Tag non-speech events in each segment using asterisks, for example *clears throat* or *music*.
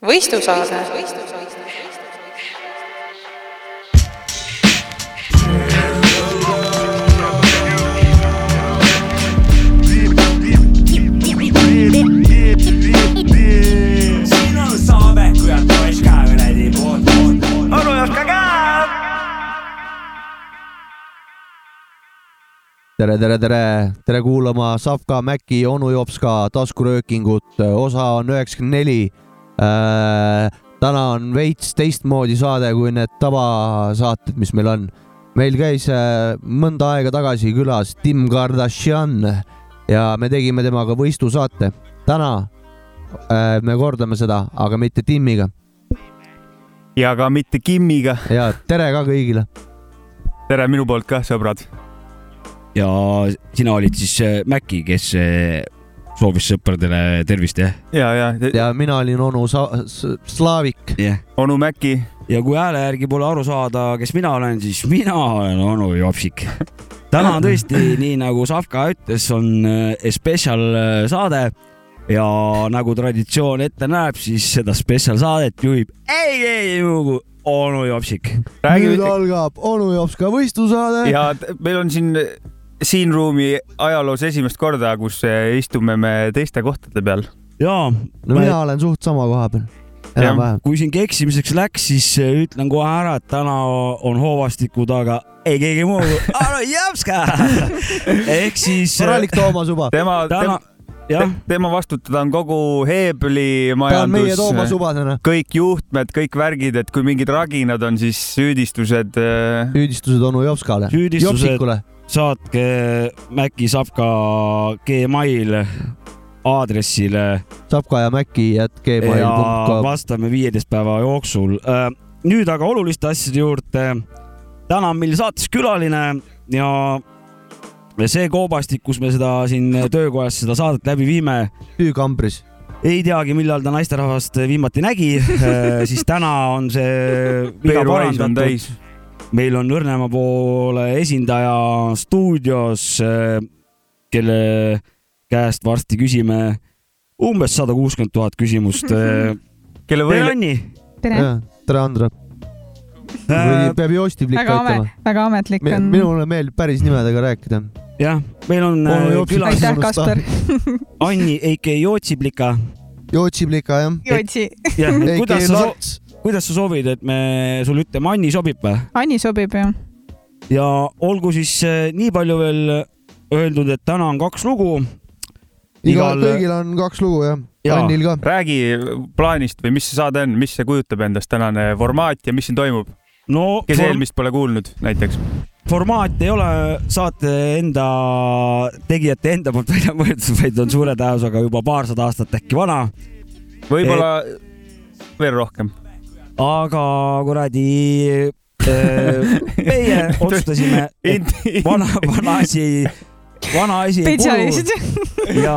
võistlusaade tere, tere, tere, tere kuulama Savka, Mäki, onu Jopska taskuröökingut, osa on üheksakümmend neli. Täna on veits teistmoodi saade kui need tavasaated, mis meil on. meil käis äh, mõnda aega tagasi külas Tim Kardashian ja me tegime temaga võistlusaate. täna äh, me kordame seda, aga mitte Timiga ja ka mitte Kimmiga. ja tere ka kõigile. tere minu poolt ka, sõbrad. ja sina olid siis äh, Mäkki, kes äh, soovis sõpradele tervist, jah? ja, ja, ja ja mina olin onu Sa- Slaavik. jah. onu Mäki, ja kui hääle järgi pole aru saada, kes mina olen, siis mina olen onu Jopsik. täna on tõesti *laughs* nii nagu Savka ütles, on äh, spetsial äh, saade ja nagu traditsioon ette näeb, siis seda spetsial saadet juhib ei keegi muu kui onu Jopsik. nüüd algab onu Jopska võistlusaade. ja meil on siin siin ruumi ajaloos esimest korda, kus eh, istume me teiste kohtade peal. ja no mina olen suht sama koha peal, enam-vähem. kui siin keksimiseks läks, siis äh, ütlen kohe ära, et täna on hoovastiku taga ei keegi muu kui onu Jopska. ehk siis. korralik Toomas Uba. tema, täna tema, jah, tema vastutada on kogu Heebli majandus, kõik juhtmed, kõik värgid, et kui mingid raginad on, siis süüdistused eh, süüdistused onu Jopskale. Süüdistused-. Saatke Mäkki Sapka Gmail aadressile Sapka ja Mäki at ja gmail.com. vastame viieteist päeva jooksul. nüüd aga oluliste asjade juurde. täna on meil saates külaline ja see koobastik, kus me seda siin töökojas seda saadet läbi viime, Tüükambris. ei teagi, millal ta naisterahvast viimati nägi, siis täna on see viga parandatud täis. Meil on õrnema poole esindaja stuudios, kelle käest varsti küsime umbes sada kuuskümmend tuhat küsimust. *laughs* tere, kelle või, Anni. tere, tere, Andra. või peab Joostiplik väga ka ütlema väga ametlik on. minule meeldib päris nimedega rääkida. jah, meil on äh, külas aitäh, Kasper. Anni Eike Jootsiplika. Jootsiplika jah. Jotsi, jah, kuidas sa. Kuidas sa soovid, et me sulle ütleme, Anni sobib või? Anni sobib ju. ja olgu siis äh, nii palju veel öeldud, et täna on kaks lugu. igal, Igal- kõigil on kaks lugu jah. Jaa. Annil ka. räägi plaanist või mis see saade on, mis see kujutab endast tänane formaat ja mis siin toimub, no kes form eelmist pole kuulnud näiteks. formaat ei ole saate enda, tegijate enda poolt välja mõeldud, vaid on suure tõenäosusega juba paarsada aastat äkki vana, võib-olla veel rohkem. Aga kuradi äh, meie *laughs* otsustasime, et vana, vana asi, vana asi ei kulu ja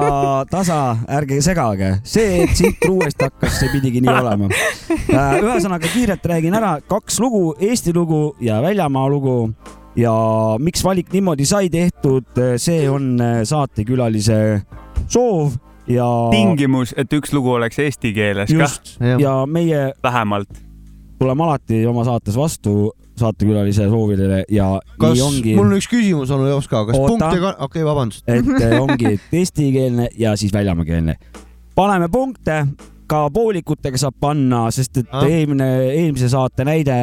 tasa, ärge segage, see, et siit uuesti hakkas, see pidigi nii olema. ühesõnaga kiirelt räägin ära. Kaks lugu, Eesti lugu ja väljamaa lugu. Ja miks valik niimoodi sai tehtud, see on saatekülalise soov ja tingimus, et üks lugu oleks eesti keeles kah, just ja meie vähemalt. tuleme alati oma saates vastu saatekülalise soovidele ja kas nii ongi, mul on üks küsimus onu Jopska, kas Oota. punkte ka, okei okay,, vabandust. et eh, *laughs* ongi eestikeelne ja siis väljamaakeelne. paneme punkte, ka poolikutega saab panna, sest et Ah. eelmine, eelmise saate näide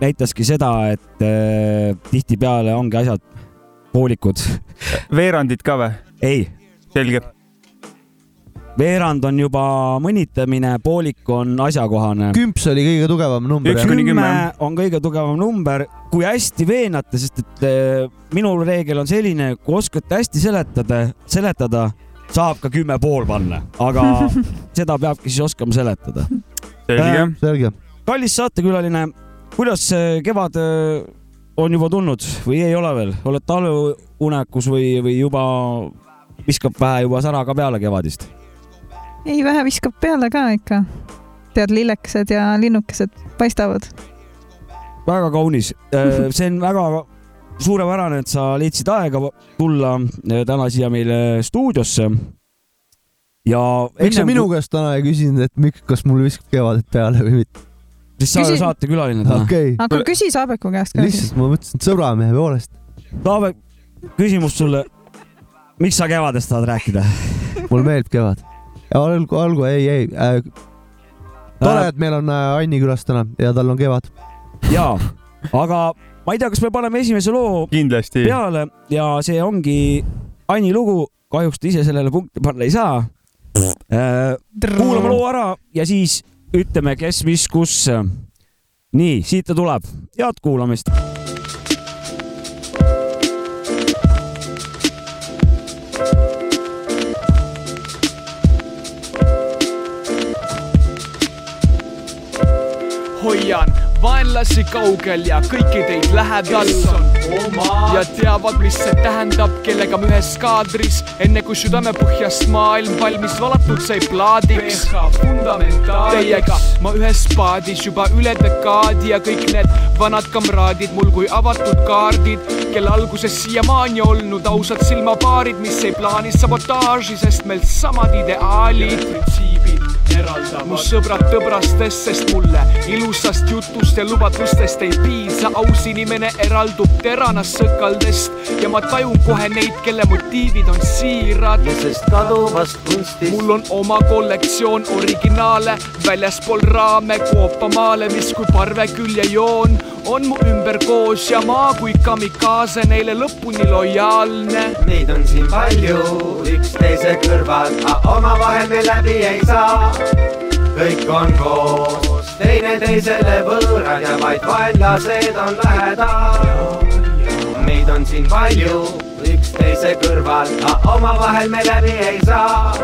näitaski seda, et äh, tihtipeale ongi asjad poolikud. veerandid ka või? ei, selge. Veerand on juba mõnitamine, poolik on asjakohane. kümps oli kõige tugevam number Üks jah? kuni kümme, on kõige tugevam number, kui hästi veenate, sest et äh, minu reegel on selline, kui oskate hästi seletada, seletada, saab ka kümme pool panna, aga *laughs* seda peabki siis oskama seletada. selge. selge. kallis saatekülaline, kuidas see kevad on juba tulnud või ei ole veel, oled talveunekus või, või juba viskab vähe juba sära ka peale kevadist? ei, vähe viskab peale ka ikka. tead, lillekesed ja linnukesed paistavad. väga kaunis, see on väga suurepärane, et sa leidsid aega tulla äh, täna siia meile stuudiosse. ja miks sa minu käest täna ei küsinud, et miks, kas mul viskab kevadet peale või mitte? siis sa Küsi- oled saatekülaline täna okei okay., aga küsi Saabeku käest ka lihtsalt ma mõtlesin, et sõbramehe poolest. Taave, küsimus sulle. miks sa kevadest tahad rääkida? mulle meeldib kevad. olgu, olgu, ei, ei äh,. tore, et meil on äh, Anni külas täna ja tal on kevad. jaa, aga ma ei tea, kas me paneme esimese loo kindlasti. peale ja see ongi Anni lugu, kahjuks ta ise sellele punkti panna ei saa. kuulame loo ära ja siis ütleme, kes, mis, kus. nii, siit ta tuleb, head kuulamist. Hoian vaenlasi kaugel ja kõiki teid lähedal ja teavad, mis see tähendab, kellega me ühes kaadris, enne kui südamepõhjast maailm valmis valatud sai plaadiks. Teiega ma ühes paadis juba üle dekaadi ja kõik need vanad kamraadid mul kui avatud kaardid, kelle alguses siiamaani olnud ausad silmapaarid, mis ei plaani sabotaaži, sest meil samad ideaalid. Mu sõbrad tõbrastest, sest mulle ilusast jutust ja lubadustest ei piisa, aus inimene eraldub teranast sõkaldest ja ma tajun kohe neid, kelle motiivid on siirad. sest kaduvast kunstist mul on oma kollektsioon originaale väljaspool raame koopamaale, mis kui parveküljejoon on mu ümber koos ja ma kui kamikaase neile lõpuni lojaalne. Meid on siin palju üksteise kõrval, omavahel me läbi ei saa. Kõik on koos, teineteisele võõrad ja vaid vaenlased on lähedal. meid on siin palju üksteise kõrval, omavahel me läbi ei saa.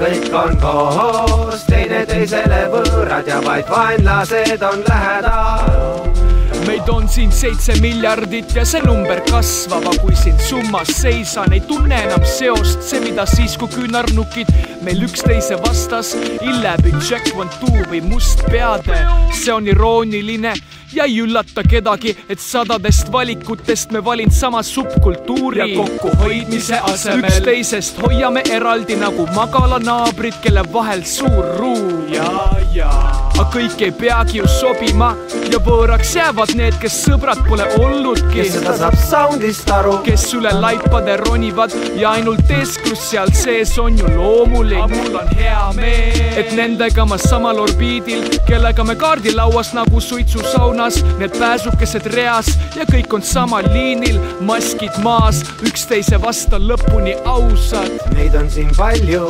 kõik on koos, teineteisele võõrad ja vaid vaenlased on lähedal meid on siin seitse miljardit ja see number kasvab, aga kui siin summas seisan, ei tunne enam seost, see, mida siis, kui küünarnukid meil üksteise vastas, il läbi check one two või must peade, see on irooniline ja ei üllata kedagi, et sadadest valikutest me valin sama subkultuuri. Ja kokkuhoidmise asemel üksteisest hoiame eraldi nagu magalanaabrid, kelle vahel suur ruum. ja, ja, aga kõik ei peagi ju sobima ja võõraks jäävad need, kes sõbrad pole olnudki kes seda saab soundist aru, kes üle laipade ronivad ja ainult eesklus seal sees on ju loomulik. mul on hea meel, et nendega ma samal orbiidil, kellega me kaardilauas nagu suitsusaunas, need pääsukesed reas ja kõik on samal liinil, maskid maas, üksteise vastu lõpuni ausad. meid on siin palju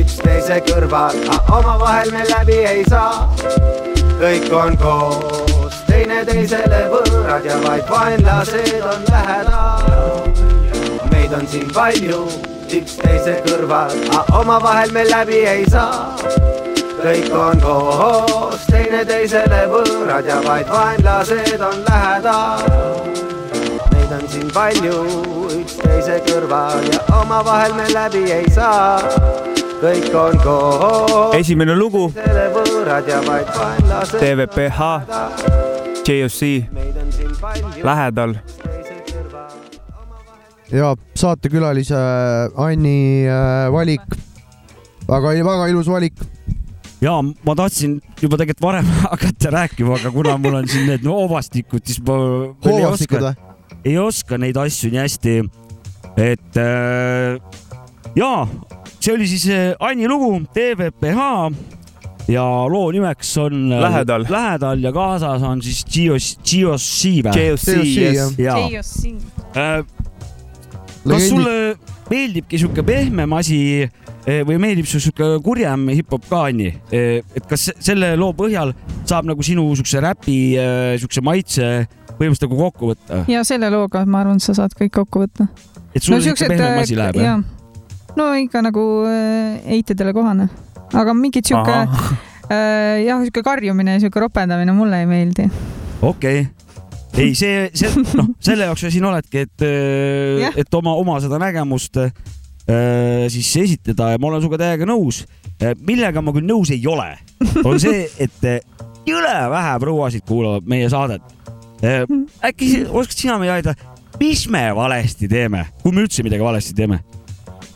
üksteise kõrval, aga omavahel me läbi ei saa. Kõik on koos, teineteisele võõrad ja vaid vaenlased on lähedal. meid on siin palju üksteise kõrval, aga omavahel me läbi ei saa. kõik on koos, teineteisele võõrad ja vaid vaenlased on lähedal. meid on siin palju üksteise kõrval ja omavahel me läbi ei saa. Kõik on koos, esimene lugu. TVPH, JOC, lähedal. ja saatekülalise Anni äh, valik, väga, väga ilus valik. ja ma tahtsin juba tegelikult varem *laughs* hakata rääkima, aga kuna mul on siin need noovastikud, siis ma ei hoovastikud oska, ei oska neid asju nii hästi. et äh, ja see oli siis äh, Anni lugu TVPH ja loo nimeks on äh, Lähedal. lähedal ja kaasas on siis Gios, GOC või? JOC, jah. äh, kas sulle meeldibki sihuke pehmem asi eh, või meeldib su sihuke kurjem hip-hop ka, Anni? et kas se- selle loo põhjal saab nagu sinu siukse räpi eh, siukse maitse põhimõtteliselt nagu kokku võtta? ja selle looga ma arvan, sa saad kõik kokku võtta. et sulle no, siukse pehmem asi läheb, jah? No ikka nagu äh, eitedele kohane, aga mingit sihuke *laughs* äh, jah, sihuke karjumine ja sihuke ropendamine mulle ei meeldi. okei okay. ei, see, see, noh, *laughs* selle jaoks sa siin oledki, et Jah., et oma, oma seda nägemust äh, siis esitada ja ma olen sinuga täiega nõus. millega ma küll nõus ei ole, on see, *laughs* et äh, jõle vähe prouasid kuulavad meie saadet. äkki oskad sina meile aidata, mis me valesti teeme, kui me üldse midagi valesti teeme?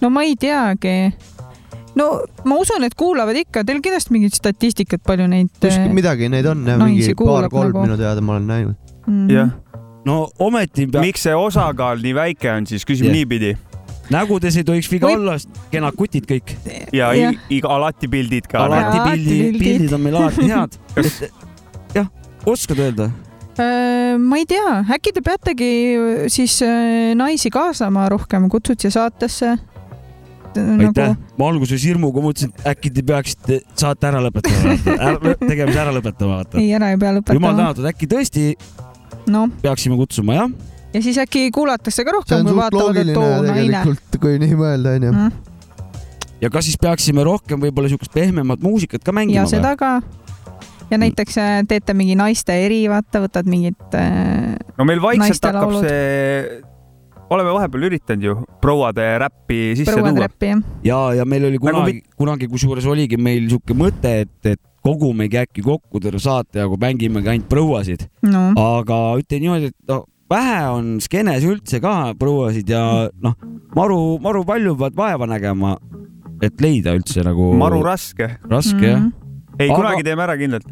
No ma ei teagi. no ma usun, et kuulavad ikka, teil kindlasti mingit statistikat, palju neid. kuskil midagi neid on jah, mingi kuulab paar-kolm nagu. minu teada ma olen näinud. mm. jah, no ometi pea... miks see osakaal nii väike on siis, küsime Jah. niipidi nägudes ei tohiks viga Või- olla, kenad kutid kõik. ja Jah. i- iga alati pildid ka. alati Alati pildi, pildid. pildid on meil alati head. *laughs* jah, oskad öelda? Äh, ma ei tea, äkki te peategi siis äh, naisi kaasama rohkem, kutsud siia saatesse. Aitäh nagu,, ma alguses hirmuga mõtlesin, et äkki te peaksite saate ära lõpetama, tegemise ära lõpetama, vaata. ei ära ei pea jumal lõpetama. tänatud, äkki tõesti noh, peaksime kutsuma, jah? ja siis äkki kuulatakse ka rohkem, kui vaatavad, et oo naine. kui nii mõelda onju. Mm. ja kas siis peaksime rohkem võib-olla siukest pehmemat muusikat ka mängima ja seda ka. ja näiteks äh, teete mingi naiste eri, vaata, võtad mingit äh, no meil vaikselt hakkab see, oleme vahepeal üritanud ju prouade räppi sisse tuua. prouatreppi, jah. ja, ja meil oli Nagu kunagi, kunagi kusjuures oligi meil siuke mõte, et, et kogumegi äkki kokku terve saate jagu, mängimegi ainult prouasid, no aga ütlen niimoodi, et no vähe on skeenes üldse ka prouasid ja noh, maru, maru palju pead vaeva nägema, et leida üldse nagu maru raske. raske jah. ei, Aga- kunagi teeme ära kindlalt.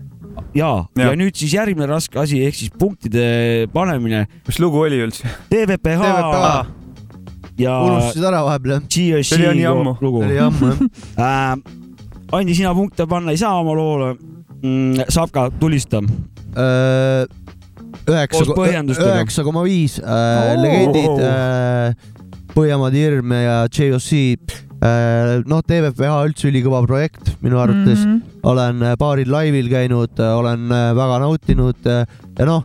ja, ja Jah. nüüd siis järgmine raske asi ehk siis punktide panemine. mis lugu oli üldse? TVPH TVPH. ja unustasid ära vahepeal jah? See oli nii ammu. see oli ammu jah. *laughs* äh,. Andi, sina punkte panna ei saa oma loole mm,. saab ka, tulista. Äh, üheksa üheksa koma viis, Oo. legendid, Põhjamaade Hirm ja JOC. noh, TVPH üldse ülikõva projekt minu arvates mm. -hmm. olen äh, paaril laivil käinud, olen äh, väga nautinud äh, ja noh,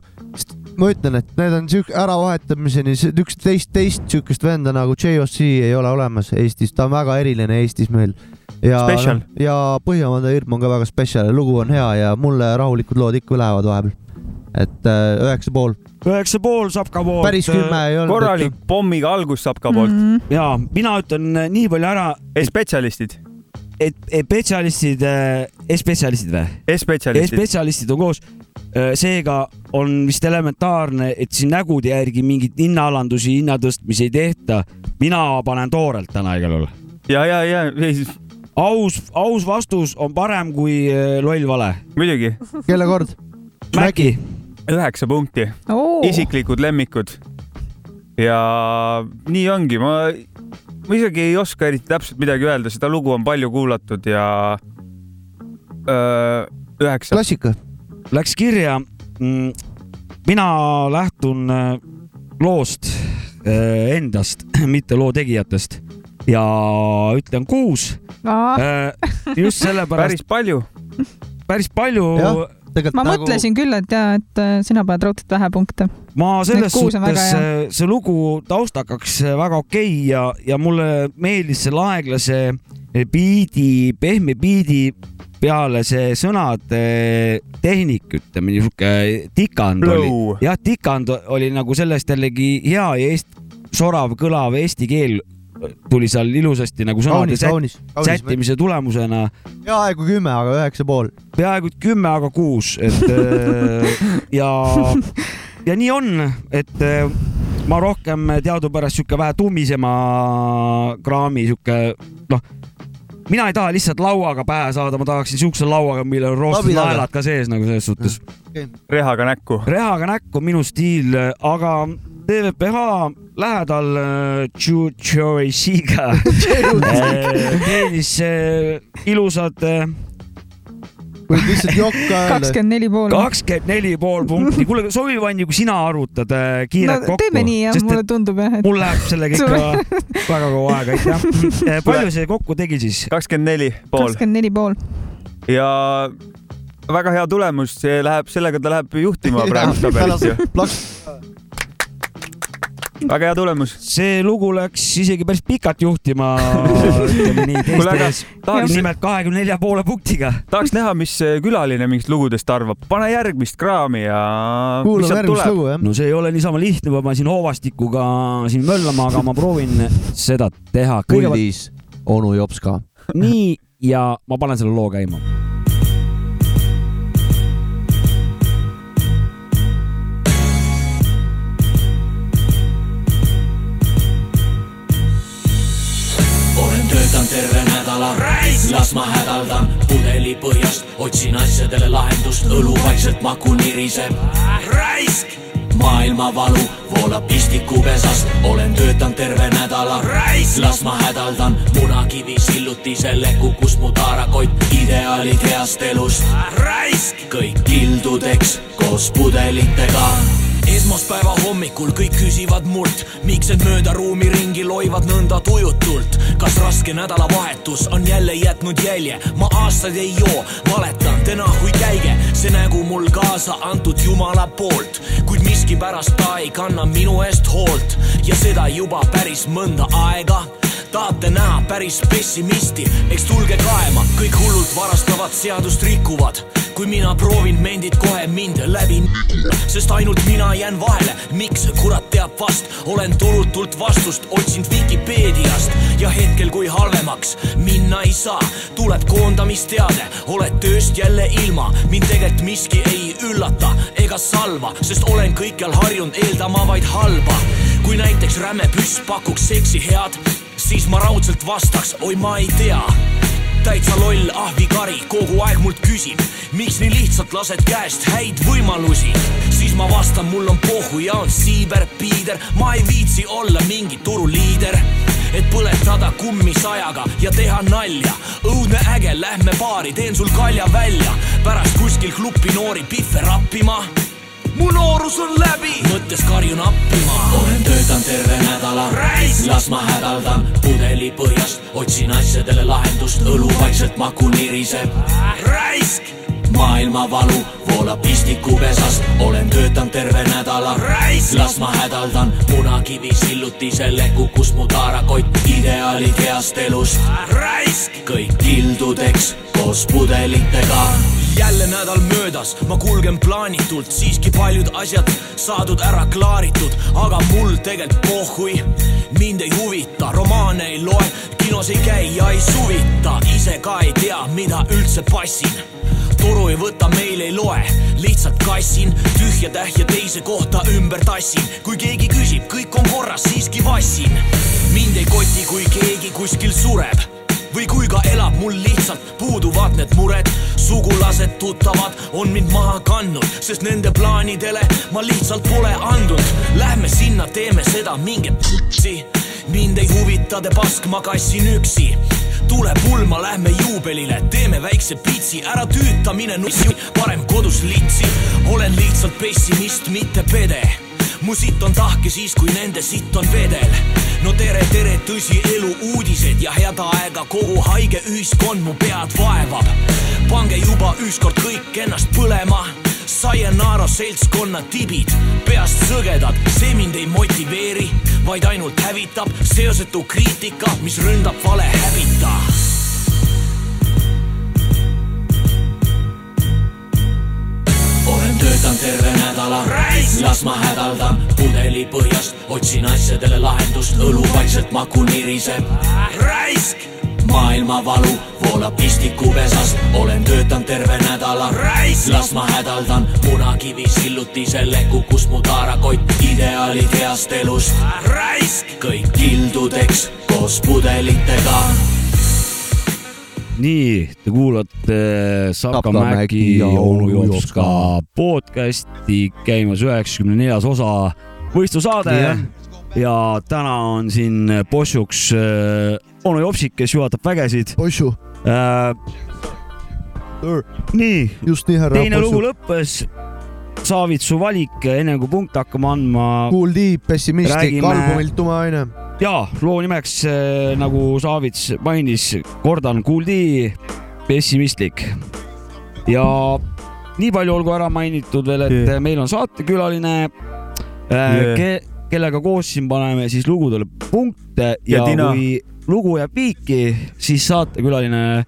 ma ütlen, et need on siuke äravahetamiseni, üks teist, teist siukest venda nagu JOC ei ole olemas Eestis, ta on väga eriline Eestis meil. ja ja Põhjamaade Hirm on ka väga spetsial ja lugu on hea ja mulle rahulikud lood ikka lähevad vahepeal. Et äh, üheksa pool, üheksa pool Sapka poolt. päris kümme ei olnud. korralik pommiga algus saab ka poolt. Mhm. ja mina ütlen äh, nii palju ära, spetsialistid, et et spetsialistid, spetsialistid või? spetsialistid. spetsialistid on koos. seega on vist elementaarne, et siin nägude järgi mingeid hinnaalandusi, hinnatõstmisi ei tehta. mina panen toorelt täna igal juhul. ja, ja, ja aus, aus vastus on parem kui äh, loll vale. muidugi kelle kord? Mäki, üheksa punkti, oo, isiklikud lemmikud. ja nii ongi, ma, ma isegi ei oska eriti täpselt midagi öelda, seda lugu on palju kuulatud ja öö, üheksa. klassika. läks kirja. mina lähtun äh, loost äh, endast, *clears throat* mitte loo tegijatest ja ütlen kuus. just *laughs* sellepärast päris palju. päris palju Jah. ma mõtlesin küll, et ja, et äh, sina paned raudselt vähe punkte. ma selles suhtes, see lugu taustakaks väga okei okay ja, ja mulle meeldis selle aeglase biidi, pehme biidi peale see sõnade tehnik, ütleme niisugune tikand oli. Flow. jah, tikand oli nagu sellest jällegi hea ja eest-, sorav, kõlav eesti keel tuli seal ilusasti nagu sõnade kaunis, sät- kaunis, kaunis. sättimise tulemusena peaaegu kümme, aga üheksa pool. peaaegu kümme, aga kuus, et *laughs* äh, ja, ja nii on, et äh, ma rohkem teadupärast sihuke vähe tummisema kraami sihuke noh, mina ei taha lihtsalt lauaga pähe saada, ma tahaksin siukse lauaga, millel on roostud naelad ka sees nagu selles suhtes. rehaga näkku. rehaga näkku minu stiil, aga TVPH lähedal Choice'iga teenis äh, ilusad äh, võid lihtsalt jokka öelda. kakskümmend neli pool. kakskümmend neli pool punkti. kuule, sobiv on ju, kui sina arvutad äh, no kiirelt kokku. teeme nii jah, mulle tundub jah, et mul läheb sellega ikka väga kaua aega, aitäh. palju see kokku tegi siis? kakskümmend neli pool kakskümmend neli pool. *laughs* ja väga hea tulemus, see läheb, sellega ta läheb juhtima praegust *laughs* tabelit ju. Väga hea tulemus. see lugu läks isegi päris pikalt juhtima, ütleme nii, *laughs* aga teistes, tahaks, nimelt kahekümne nelja poole punktiga. tahaks näha, mis külaline mingist lugudest arvab. pane järgmist kraami ja. kuulame järgmist lugu jah. no see ei ole niisama lihtne, ma pean siin hoovastikuga siin möllama, aga ma proovin seda teha. kõigepealt puldis onu Jops ka. nii ja ma panen selle loo käima. Terve nädala, las ma hädaldan pudeli põhjast, otsin asjadele lahendust, õlu vaikselt maku niriseb. raisk! Maailmavalu voolab pistikupesast, olen töötanud terve nädala, las ma hädaldan munakivi sillutisele, kukkus mu taarakott, ideaalid heast elust. kõik kildudeks koos pudelitega esmaspäeva hommikul kõik küsivad mult, miks need mööda ruumi ringi loivad nõnda tujutult. kas raske nädalavahetus on jälle jätnud jälje, ma aastaid ei joo, valetan, te nahhui käige, see nägu mul kaasa antud jumala poolt, kuid miskipärast ta ei kanna minu eest hoolt. Ja seda juba päris mõnda aega tahate näha päris pessimisti, eks tulge kaema, kõik hullud varastavad, seadust rikuvad. kui mina proovin mendid kohe mind läbi, sest ainult mina jään vahele, miks kurat teab vast, olen tulutult vastust otsinud Vikipeediast. Ja hetkel, kui halvemaks minna ei saa, tuleb koondamisteade, oled tööst jälle ilma, mind tegelikult miski ei üllata ega salva, sest olen kõikjal harjunud eeldama vaid halba. kui näiteks räme püss pakuks seksi head, siis ma raudselt vastaks, oi ma ei tea. Täitsa loll ahvikari kogu aeg mult küsib, miks nii lihtsalt lased käest häid võimalusi, siis ma vastan, mul on pohhu ja on siiber, piider, ma ei viitsi olla mingi turuliider. Et põletada kummi sajaga ja teha nalja. õudne äge, lähme baari, teen sul kalja välja, pärast kuskil klubi noori pihve rappima mu noorus on läbi, mõttes karjun appi ma. olen töötanud terve nädala, las ma hädaldan pudeli põhjast, otsin asjadele lahendust, õlu vaikselt maku niriseb. raisk maailmavalu voolab pistikupesast, olen töötanud terve nädala, las ma hädaldan munakivi sillutisele, kukkus mu taarakott, ideaalid heast elust. kõik kildudeks koos pudelitega jälle nädal möödas, ma kulgen plaanitult, siiski paljud asjad saadud ära klaaritud, aga mul tegelikult pohhui, mind ei huvita, romaane ei loe, kinos ei käi ja ei suvita, ise ka ei tea, mida üldse passin. Toru ei võta, meil ei loe, lihtsalt kassin, tühja tähja teise kohta ümber tassin, kui keegi küsib, kõik on korras, siiski vassin. mind ei koti, kui keegi kuskil sureb või kui ka elab, mul lihtsalt puuduvad need mured, sugulased, tuttavad on mind maha kandnud, sest nende plaanidele ma lihtsalt pole andnud. Lähme sinna, teeme seda, minge putsi, mind ei huvita te pask, ma kassin üksi tule pulma, lähme juubelile, teeme väikse pitsi, ära tüüta, mine nussi, parem kodus litsi. olen lihtsalt pessimist, mitte pede mu sitt on tahke siis, kui nende sitt on vedel. no tere, tere, tõsi elu uudised ja hädaaega kogu haige ühiskond mu pead vaevab. pange juba ükskord kõik ennast põlema. Sayonara seltskonna tibid, peast sõgedad, see mind ei motiveeri, vaid ainult hävitab seosetu kriitika, mis ründab vale hävita olen töötanud terve nädala, las ma hädaldan pudeli põhjast, otsin asjadele lahendust, õlu vaikselt maku niriseb. raisk maailmavalu voolab pistikupesast, olen töötanud terve nädala, las ma hädaldan munakivi sillutisele, kukkus mu taarakott, ideaalid heast elust. kõik kildudeks koos pudelitega nii, te kuulate Sapka Mäki ja onu Jopska podcasti käimas üheksakümne neljas osa võistlusaade Jah. ja täna on siin possuks äh, onu Jopsik, kes juhatab vägesid Possu, äh,. nii, just nii, härra teine lugu Possu. lõppes. Saavitsu valik, enne kui punkte hakkama andma Cool Deep, pessimistlik Räägime- albumilt Tume aine. ja loo nimeks äh, nagu Saavits mainis, kordan, Kuuldi pessimistlik ja nii palju olgu ära mainitud veel, et Yeah. meil on saatekülaline äh, Yeah. ke,, kellega koos siin paneme siis lugudele punkte ja, Ja Tina. kui lugu jääb viiki, siis saatekülaline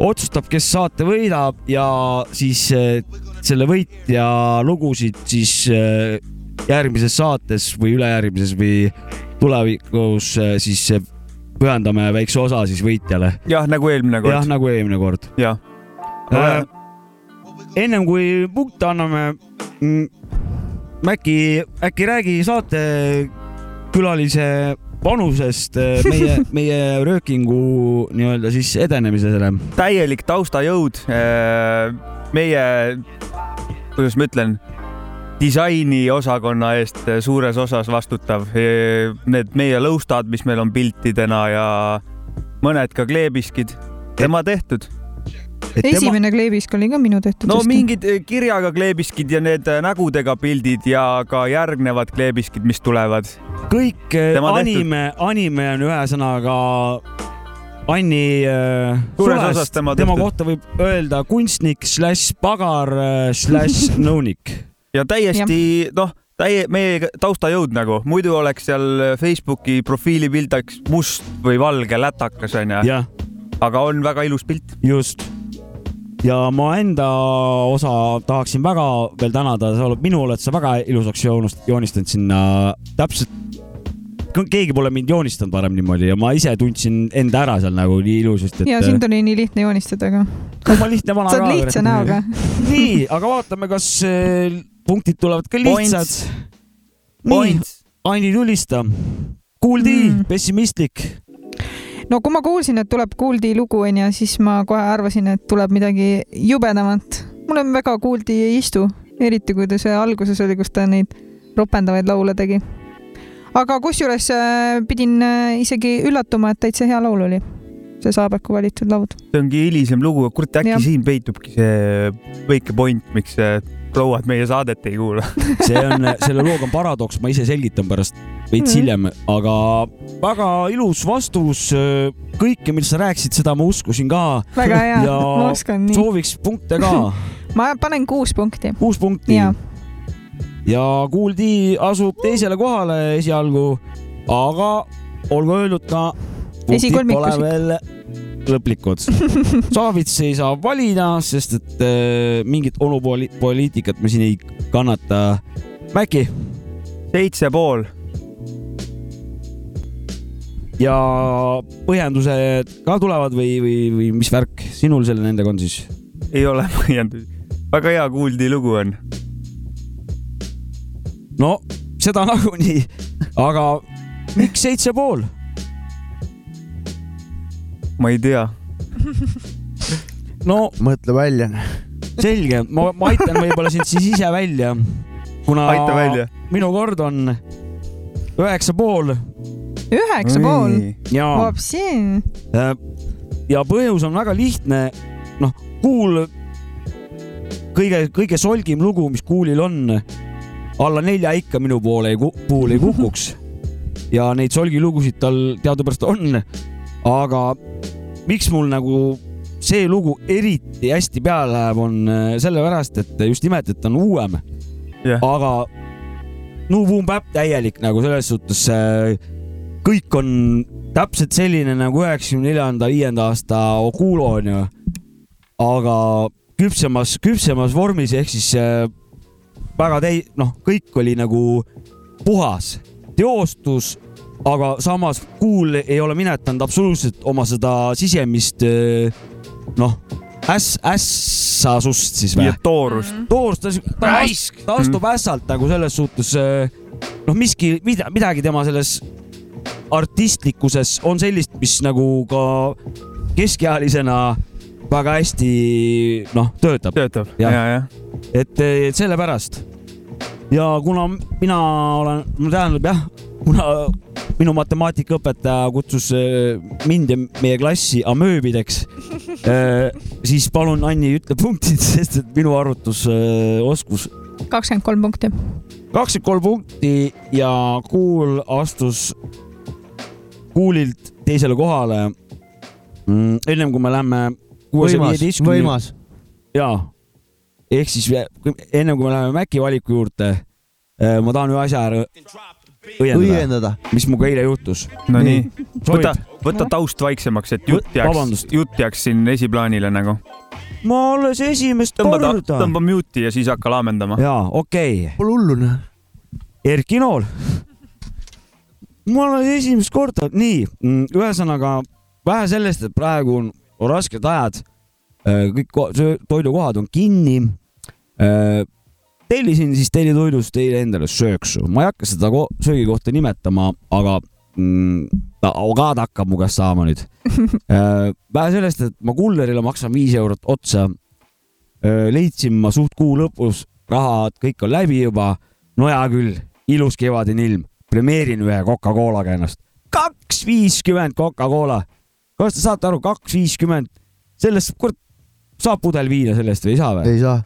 otsustab, kes saate võidab ja siis äh, selle võitja lugusid siis äh, järgmises saates või ülejärgmises või tulevikus äh, siis äh, pühendame väikse osa siis võitjale. jah, nagu eelmine jah, kord. nagu eelmine kord jah. äh,. ennem kui punkte anname mm,, äkki, äkki räägi saatekülalise panusest äh, meie, *laughs* meie röökingu nii-öelda siis edenemisele. täielik taustajõud. meie, kuidas ma ütlen, disainiosakonna eest suures osas vastutav. Need meie lõustad, mis meil on piltidena ja mõned ka kleebiskid, tema tehtud. Esimene kleebisk oli ka minu tehtud. no mingid eh, kirjaga kleebiskid ja need eh, nägudega pildid ja ka järgnevad kleebiskid, mis tulevad. kõik äh, Tema tehtud. anime, anime on ühesõnaga Anni äh, Suures osas tema tema tehtud. kohta võib öelda kunstnik slaš pagar slaš *laughs* nõunik. ja täiesti noh, täie, meie taustajõud nagu, muidu oleks seal Facebooki profiilipilt oleks must või valge lätakas onju, aga on väga ilus pilt. just. Ja ma enda osa tahaksin väga veel tänada, sa oled, minu oled sa väga ilusaks joonistanud sinna täpselt. keegi pole mind joonistanud varem niimoodi ja ma ise tundsin enda ära seal nagu nii ilusasti, et. ja sind oli nii lihtne joonistada ka. ma lihtne vana sa oled lihtsa näoga. nii, aga vaatame, kas äh, punktid tulevad ka lihtsad. nii Aini tulista. kuuldi mm., pessimistlik. No kui ma kuulsin, et tuleb Kuuldi lugu onju, siis ma kohe arvasin, et tuleb midagi jubedamat. mulle väga Kuuldi ei istu, eriti kui ta see alguses oli, kus ta neid ropendavaid laule tegi. aga kusjuures äh, pidin äh, isegi üllatuma, et täitsa hea laul oli. see Saabeku valitud laud. see ongi hilisem lugu, kurat äkki Jah. siin peitubki see väike point, miks äh, prouad meie saadet ei kuula. *laughs* see on, selle looga on paradoks, ma ise selgitan pärast veits Mhm. hiljem, aga väga ilus vastus. kõike, millest sa rääkisid, seda ma uskusin ka. väga hea, Ja ma oskan nii. sooviks punkte ka, *laughs* ma panen kuus punkti. kuus punkti ja, Kuuldi asub teisele kohale esialgu, aga olgu öeldud ka, punktid Ikka. veel lõplikud. *laughs* Savitsi saab valida, sest et äh, mingit onupoliitikat me siin ei kannata. Mäki seitse pool, ja põhjendused ka tulevad või, või, või mis värk sinul selle nendega on siis? ei ole põhjendusi. väga hea kuuldi lugu on. no seda nagunii, aga miks seitse pool? Ma ei tea, no mõtle välja. selge, ma, ma aitan võib-olla sind siis ise välja, kuna aita välja. minu kord on üheksa pool üheksa pool. ja, vapsi. ja põhjus on väga lihtne. noh, Kuul, kõige, kõige solgim lugu, mis Kuulil on, alla nelja ikka minu poole ei, puhul ei kukuks. *laughs* ja neid solgilugusid tal teadupärast on. aga miks mul nagu see lugu eriti hästi peale läheb, on äh, sellepärast, et just nimelt, et ta on uuem Jah. aga no Boom Bap täielik nagu selles suhtes äh, kõik on täpselt selline nagu üheksakümne neljanda, viienda aasta Okulo onju. aga küpsemas, küpsemas vormis ehk siis äh, väga täi-, noh, kõik oli nagu puhas, teostus, aga samas Kuul ei ole minetanud absoluutselt oma seda sisemist äh, noh, äss, ässasust siis või ja? toorust. toorus, ta, ta, Raisk! ta astub ässalt nagu selles suhtes äh, noh, miski, mida, midagi tema selles artistlikkuses on sellist, mis nagu ka keskealisena väga hästi noh, töötab, töötab, Jah. ja, ja. et et sellepärast. ja kuna mina olen, tähendab jah, kuna minu matemaatikaõpetaja kutsus äh, mind ja meie klassi amööbideks, siis palun, Anni, ütle punktid, *laughs* sest et minu arvutusoskus kakskümmend kolm punkti. kakskümmend kolm punkti ja Kuul astus Kuulilt teisele kohale mm,. ennem kui me läheme kuuesaja võimas, viieteistkümne võimas. jaa, ehk siis ennem kui me läheme Maci valiku juurde, ma tahan ühe asja ära õiendada, mis minuga eile juhtus. Nonii, võta võta taust vaiksemaks, et jutt jääks jutt jääks siin esiplaanile nagu. ma alles esimest tõmba, korda. tõmba mute'i ja siis hakka laamendama. jaa, okei okay., Pole hullu noh. Erki Nool. ma olen esimest korda, nii, ühesõnaga vähe sellest, et praegu on rasked ajad, kõik ko- söö- toidukohad on kinni. Tellisin siis tellitoidust teile endale sööksu, ma ei hakka seda ko- söögikohta nimetama, aga mm, ta avokaad hakkab mu käest saama nüüd. *laughs* vähe sellest, et ma kullerile maksan viis eurot otsa. leidsin ma suht kuu lõpus, rahad kõik on läbi juba. no hea küll, ilus kevadine ilm, premeerin ühe Coca-Colaga ennast. kaks viiskümmend Coca-Cola. kas te saate aru, kaks viiskümmend, sellest, kurat, saab pudel viina sellest või ei saa või? ei saa.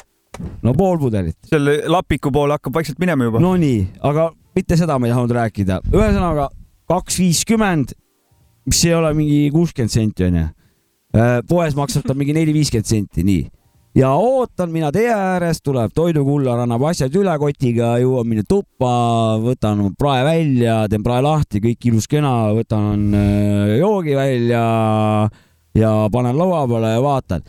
No pool pudelit. selle lapiku poole hakkab vaikselt minema juba. Nonii, aga mitte seda ma ei tahtnud rääkida. ühesõnaga kaks viiskümmend, mis ei ole mingi kuuskümmend senti onju. poes maksab ta mingi neli, viiskümmend senti, nii. ja ootan mina tee ääres, tuleb toidukullar, annab asjad üle kotiga, jõuan minna tuppa, võtan prae välja, teen prae lahti, kõik ilus-kena, võtan äh, joogi välja ja panen laua peale ja vaatan.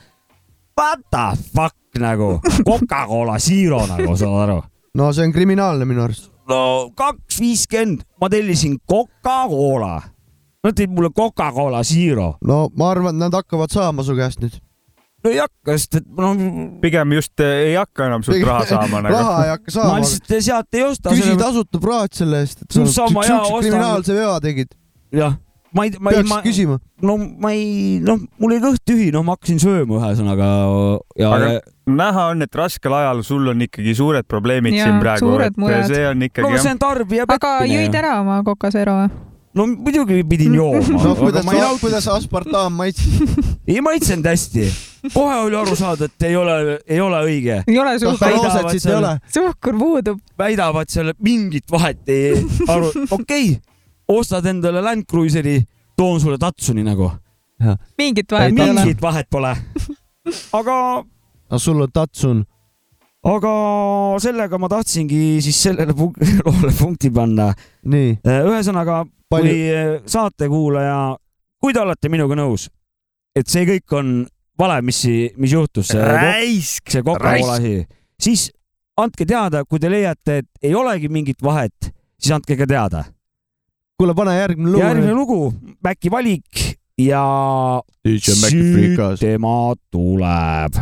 What the fuck nagu, Coca-Cola Zero nagu, saad aru no see on kriminaalne minu arust. no kaks viiskümmend, ma tellisin Coca-Cola. Nad tõid mulle Coca-Cola Zero. no ma arvan, et nad hakkavad saama su käest nüüd. no ei hakka, sest et no pigem just eh, ei hakka enam sult raha saama *laughs* nagu. raha ei hakka ma saama. lihtsalt sealt ei osta. küsi tasuta praad selle eest, et sa siukse kriminaalse vea tegid. jah, ma ei, ma ei, peaks ma, küsima. no ma ei, noh, mul oli kõht tühi, noh, ma hakkasin sööma ühesõnaga ja Aga- näha on, et raskel ajal sul on ikkagi suured probleemid Jaa, siin praegu, et mured. see on no ikkagi see jah. on tarbija aga jõid ära oma või? no muidugi pidin jooma *laughs* no kuidas ma ei, nautinud, kuidas aspartam maitses? *laughs* ei maitsenud hästi. kohe oli aru saada, et ei ole, ei ole õige. ei ole suhkur, suhkur puudub. väidavad seal, et mingit vahet ei aru, *laughs* okei okay,, ostad endale Land Cruiseri, toon sulle Tatsuni nagu, mingit vahet ei ole. mingit vahet pole. aga, aga sul on Tatsun. aga sellega ma tahtsingi siis sellele punk- *laughs* loole punkti panna. nii, ühesõnaga, kui eh, saatekuulaja, kui te olete minuga nõus, et see kõik on vale, mis, mis juhtus, see räisk, see Coca-Cola asi, siis andke teada, kui te leiate, et ei olegi mingit vahet, siis andke ka teada. kuule, pane järgmine lugu. järgmine lugu, Mäkki valik ja Freekas. tema tuleb.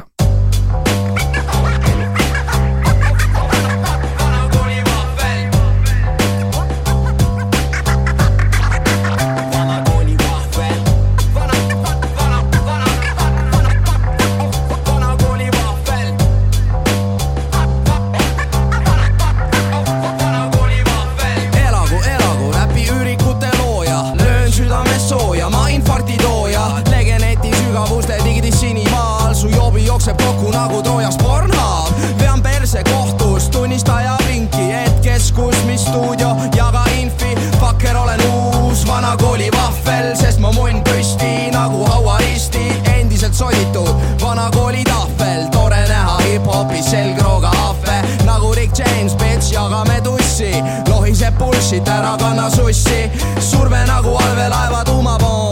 Soditud vana kooli tahvel, tore näha hip-hopis selgrooga ahve. Nagu Rick James, bitch, jagame tussi, lohiseb bullshit, ära kanna sussi, surve nagu allveelaeva tuumapomm,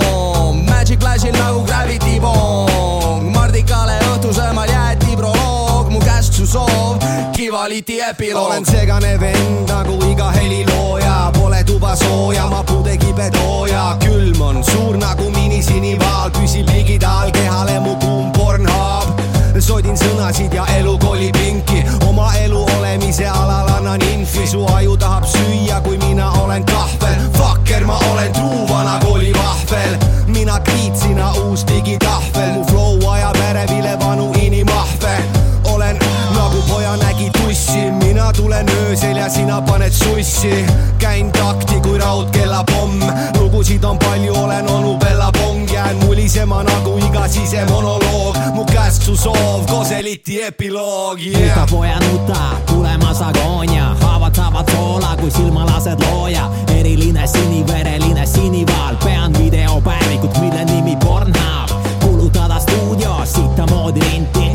Kivaliti epiloog. olen segane vend nagu iga helilooja, pole tuba sooja, ma pudekibetooja, külm on suur nagu minisinivaal, püsib ligidal kehale mu kuum Pornhub. sodin sõnasid ja elu kolib inki, oma elu olemise alal annan infi, su aju tahab süüa, kui mina olen kahvel. Fucker, ma olen truu vana kooli vahvel, mina kriit, sina uus digitahvel, mu flow ajab ärevile vanu inimahve tulen öösel ja sina paned sussi. käin takti kui raudkellapomm, lugusid on palju, olen onu Bella Pong, jään mulisema nagu iga sisemonoloog, mu käsk su soov, Koseliti epiloog yeah. nuta. poja nuta, tulemas agoonia, haavad saavad soola, kui silma lased looja. eriline sinivereline sinivaal, pean videopäevikut, mille nimi Pornhub. kulutada stuudios sitamoodi linti,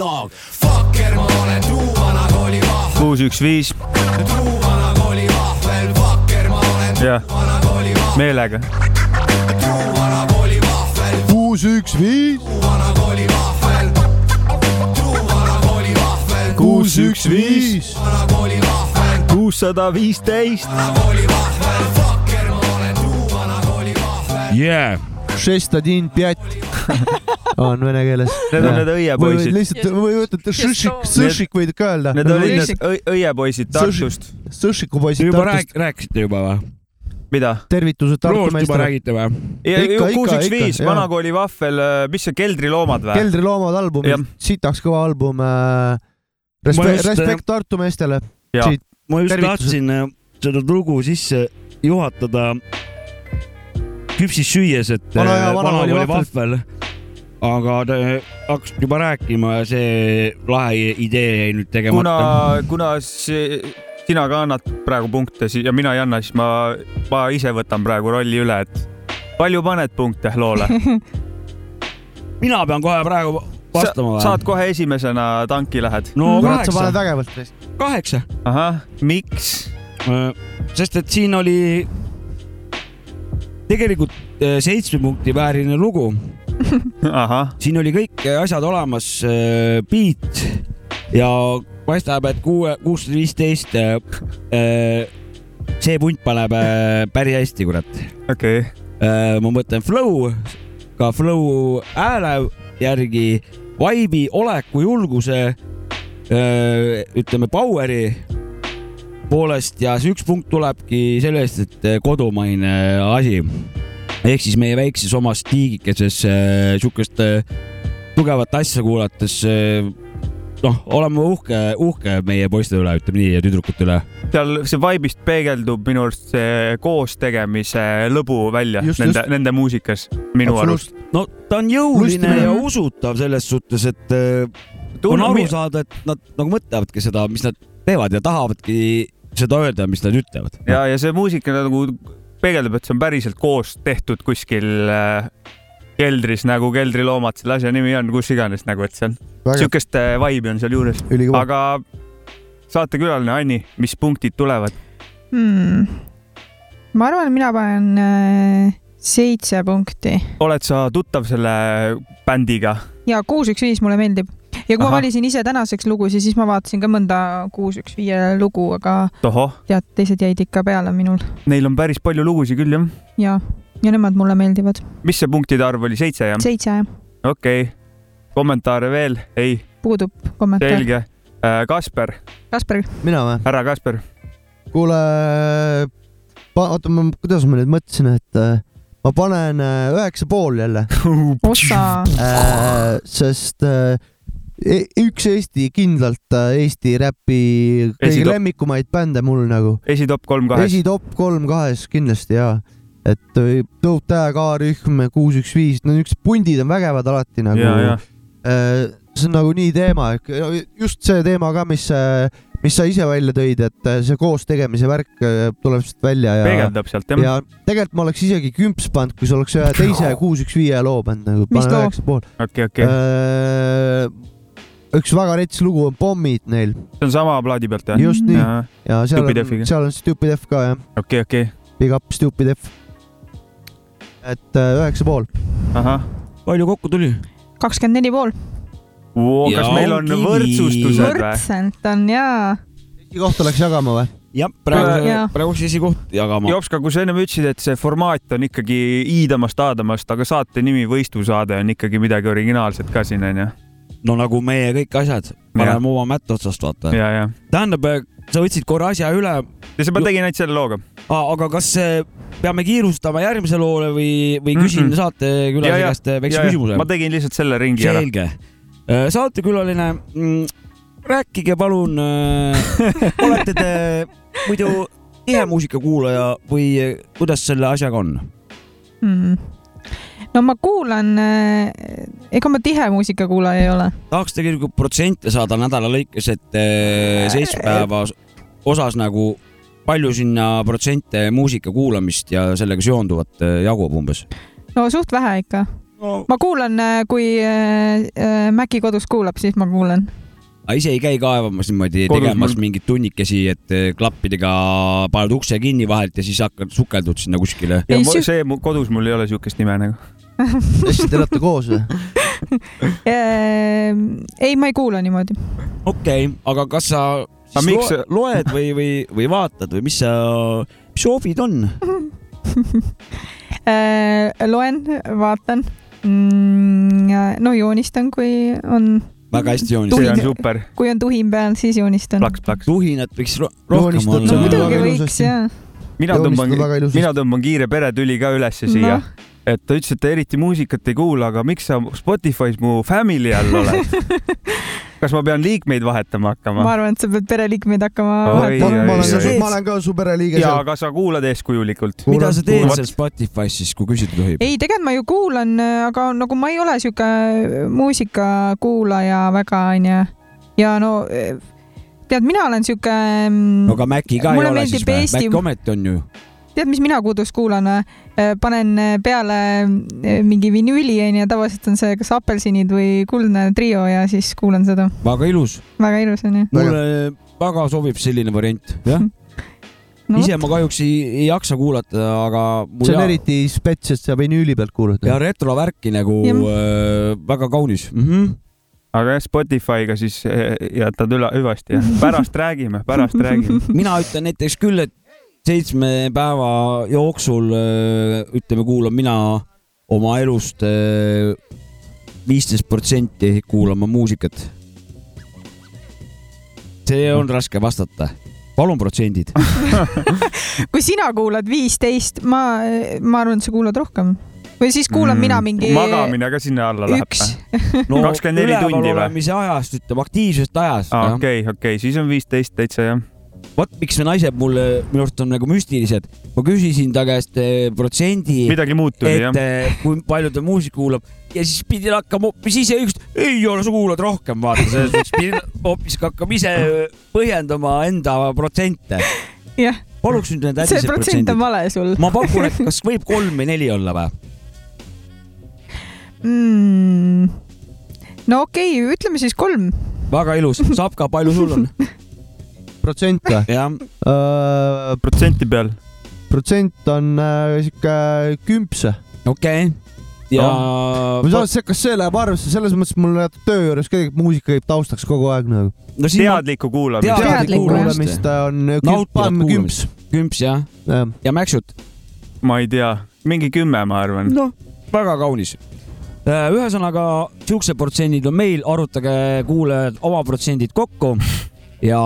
epiloog. Fucker, ma olen truu vana kooli vahvel, kuus, üks, viis, truu vana kooli vahvel, fucker, ma olen jah, vana kooli vahvel. meelega. truuvana koolivahvel, kuus, üks, viis, truuvana koolivahvel, truuvana koolivahvel, kuus, üks, viis, vana koolivahvel, kuussada viisteist. vana koolivahvel, fucker, ma olen truuvana koolivahvel. yeah.. šestadin pjat *laughs* on vene keeles. Need on need õiepoisid. lihtsalt või võtate šõšik, sõšik võid ka öelda. Need olid need õi- õiepoisid Tartust. sõšiku poisid juba Tartust rääk-, rääkisite juba või? mida? tervitused Tartu loost juba meestele. räägite või? Ikka, kuus, ikka, üks, viis, vanakooli vahvel, mis see Keldriloomad või? keldriloomad album sitaks kõva album äh,. Ma Respekt, just, respekt Tartu meestele. Ma just tahtsin äh, seda lugu sisse juhatada küpsis süües, et Vana äh, vanakooli vahvel. vahvel. Aga te hakkasite juba rääkima ja see lahe idee jäi nüüd kuna tegemata., kuna see, sina ka annad praegu punkte ja mina ei anna, siis ma, ma ise võtan praegu rolli üle, et palju paned punkte loole? *laughs* mina pean kohe praegu vastama või? saad kohe esimesena tanki lähed? no kurat, sa paned kaheksa, vägevalt. kaheksa, ahah, miks? sest et siin oli tegelikult äh, seitsme punkti väärine lugu siin oli kõik asjad olemas, beat ja paistab, et kuue, kuussada viisteist. see punt paneb äh, päris hästi, kurat. okei okay., ma mõtlen flow, ka flow hääle järgi, vibe'i, oleku, julguse, ütleme power'i poolest ja see üks punkt tulebki sellest, et äh, kodumaine asi ehk siis meie väikses omas tiigikeses äh, siukest äh, tugevat asja kuulates äh, noh, oleme uhke, uhke meie poiste üle, ütleme nii, ja tüdrukute üle. seal see vibe'ist peegeldub minu arust see koos tegemise lõbu välja Just, nende nende muusikas, minu arust. no ta on jõuline Lustimine. ja usutav selles suhtes, et äh, on aru saada, et nad nagu mõtlevadki seda, mis nad teevad ja tahavadki seda öelda, mis nad ütlevad. ja, ja see muusika nagu peegeldub, et see on päriselt koos tehtud kuskil äh, keldris nagu keldriloomad, selle asja nimi on, kus iganes nagu, et see on vägev, siukest äh, vibe'i on seal juures, aga saatekülaline Anni, mis punktid tulevad? hmm.. ma arvan, mina panen äh, seitse punkti oled sa tuttav selle bändiga? ja kuus, üks, viis mulle meeldib ja kui Ahah. ma valisin ise tänaseks lugusid, siis ma vaatasin ka mõnda kuus, üks, viie lugu, aga tohoh, tead, teised jäid ikka peale minul neil on päris palju lugusid küll jah. ja, ja nemad mulle meeldivad. mis see punktide arv oli, seitse jah? seitse jah, okei okay., kommentaare veel? ei, puudub kommentaar. selge. Kasper, Kasper, mina või? härra Kasper, kuule, oota, ma, kuidas ma nüüd mõtlesin, et äh, ma panen äh, üheksa pool jälle, ossa, sest äh, e- üks Eesti, kindlalt äh, Eesti räpi kõige lemmikumaid bände mul nagu. esitop kolm kahes. esitop kolm kahes kindlasti jaa. et äh, Tähe, K-rühm, kuus, üks, viis, no niisugused pundid on vägevad alati nagu. ja, ja see on nagu nii teema, just see teema ka, mis, mis sa ise välja tõid, et äh, see koos tegemise värk äh, tuleb sealt välja ja, peegeldab sealt jah? ja tegelikult ma oleks isegi kümps pannud, kui see oleks ühe teise *laughs* kuus, üks, viie loo pannud nagu, Mis loo? okei, okei, üks väga rets lugu on Pommid neil, see on sama plaadi pealt jah? just nii, okei, ja seal Stupid on seal on Stupid F ka jah, okei, Big up Stupid F. et äh, üheksa pool. ahah. palju kokku tuli? kakskümmend neli pool. kas meil on võrdsustused või? võrdselt on jaa. kohta läks jagama või? jah, praegu praegu siis esikoht jagama. Jopska, kui sa ennem ütlesid, et see formaat on ikkagi iidamast-aadamast, aga saate nimi Võistlusaade on ikkagi midagi originaalset ka siin onju. No nagu meie kõik asjad, paneme oma mätta otsast, vaata. ja, ja. tähendab, sa võtsid korra asja üle, ja see ma tegin ainult selle looga. aga kas eh, peame kiirustama järgmise loole või, või küsin Mm-mm. saatekülalise Ja, ja. käest eh, väikse küsimuse? ma tegin lihtsalt selle ringi ära. selge. saatekülaline, rääkige palun, *laughs* olete te muidu tihe muusikakuulaja või kuidas selle asjaga on? mm.. No ma kuulan, ega ma tihe muusikakuulaja ei ole. tahaks tegelikult protsente saada nädala lõikes, et eh, seitsme päeva osas nagu palju sinna protsente muusika kuulamist ja sellega seonduvat jagub umbes? no suht vähe ikka. no ma kuulan, kui äh, äh, Mäki kodus kuulab, siis ma kuulan. aga ise ei käi kaevamas niimoodi tegemas mul- mingeid tunnikesi, et klappidega paned ukse kinni vahelt ja siis hakkad sukeldud sinna kuskile. ja Ei, siu- see kodus mul ei ole siukest nime nagu. *laughs* hästi, te elate koos või? *laughs* ei, ma ei kuula niimoodi. okei okay,, aga kas sa Aga siis miks lo loed või, või, või vaatad või mis sa, mis su hobid on? *laughs* loen, vaatan mm,. no joonistan, kui on, väga hästi see joonistad. on super, kui on tuhin peal, siis joonistan. plaks-plaks. tuhinat võiks ro rohkem no olla muidu-. muidugi võiks ilusasti. ja. mina tõmban mina tõmban kiire peretüli ka ülesse siia noh, et ta ütles, et ta eriti muusikat ei kuula, aga miks sa Spotify's mu family all oled? *laughs* kas ma pean liikmeid vahetama ma hakkama? arvan, et sa pead pereliikmeid hakkama vahetama. ma ma olen ka su pereliige ja, aga sa kuulad eeskujulikult. mida sa teed seal Spotify's siis, kui küsida tohib? ei, tegelikult ma ju kuulan, aga nagu ma ei ole sihuke muusikakuulaja väga onju. ja no tead, mina olen sihuke. no aga Maci ka ei ole siis või? Mac ometi on ju. tead, mis mina kodus kuulan või? panen peale eh, mingi vinüüli onju, tavaliselt on see kas apelsinid või kuldne trio ja siis kuulan seda. väga ilus. väga ilus onju. mulle väga sobib selline variant, jah. *laughs* no ise ma kahjuks ei, ei jaksa kuulata, aga see on ja, eriti spets, et sa vinüüli pealt kuulad. ja retrovärki nagu Jah. äh, väga kaunis mm. -hmm. aga jah, Spotify'ga siis jätad üle, hüvasti jah, pärast räägime, pärast räägime. *laughs* mina ütlen näiteks küll, et seitsme päeva jooksul äh, ütleme, kuulan mina oma elust viisteist protsenti kuulama muusikat. see on raske vastata. palun protsendid. *laughs* kui sina kuulad viisteist, ma, ma arvan, et sa kuulad rohkem. või siis kuulan mm, mina mingi magamine ka sinna alla läheb üks või?. no *laughs* 24 tundi või? olemise ajast, ütleme aktiivsest ajast jah. okei, okei, siis on viisteist täitsa jah. Vot miks naised mulle, minu arust on nagu müstilised. ma küsisin ta käest eh, protsendi, midagi muud tuli jah et. eh, kui palju ta muusikat kuulab ja siis pidin hakkama hoopis ise üks, ei ole, sa kuulad rohkem, vaata, selles mõttes pidin hoopis hakkama ise põhjendama enda protsente. jah, paluks nüüd need see hädised protsent protsendid on. vale sul ma pakun, et kas võib kolm või neli olla või? mm.. no okei okay,, ütleme siis kolm. väga ilus, saab ka, palju sul on? *laughs* protsent või? jah, protsenti peal. protsent on äh, sihuke kümps. okei okay.. ja ma saan aru, kas see läheb arvesse, selles mõttes mul töö juures ka muusika käib taustaks kogu aeg nagu. no teadlikku kuulamist. Teadlikku kuulamist on Nautivat paneme kuulamist. kümps. kümps jah, jah, ja mäksud. ma ei tea, mingi kümme, ma arvan. noh, väga kaunis. ühesõnaga, siuksed protsendid on meil, arutage kuulajad oma protsendid kokku ja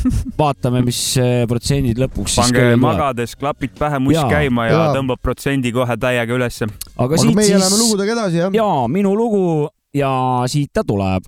*laughs* vaatame, mis eh, protsendid lõpuks siis pange kõigil tuleb. magades klapid pähe, muss Jaa. käima ja Jaa. tõmbab protsendi kohe täiega ülesse. aga aga siit meie siis läheme lugudega edasi jah. ja minu lugu ja siit ta tuleb.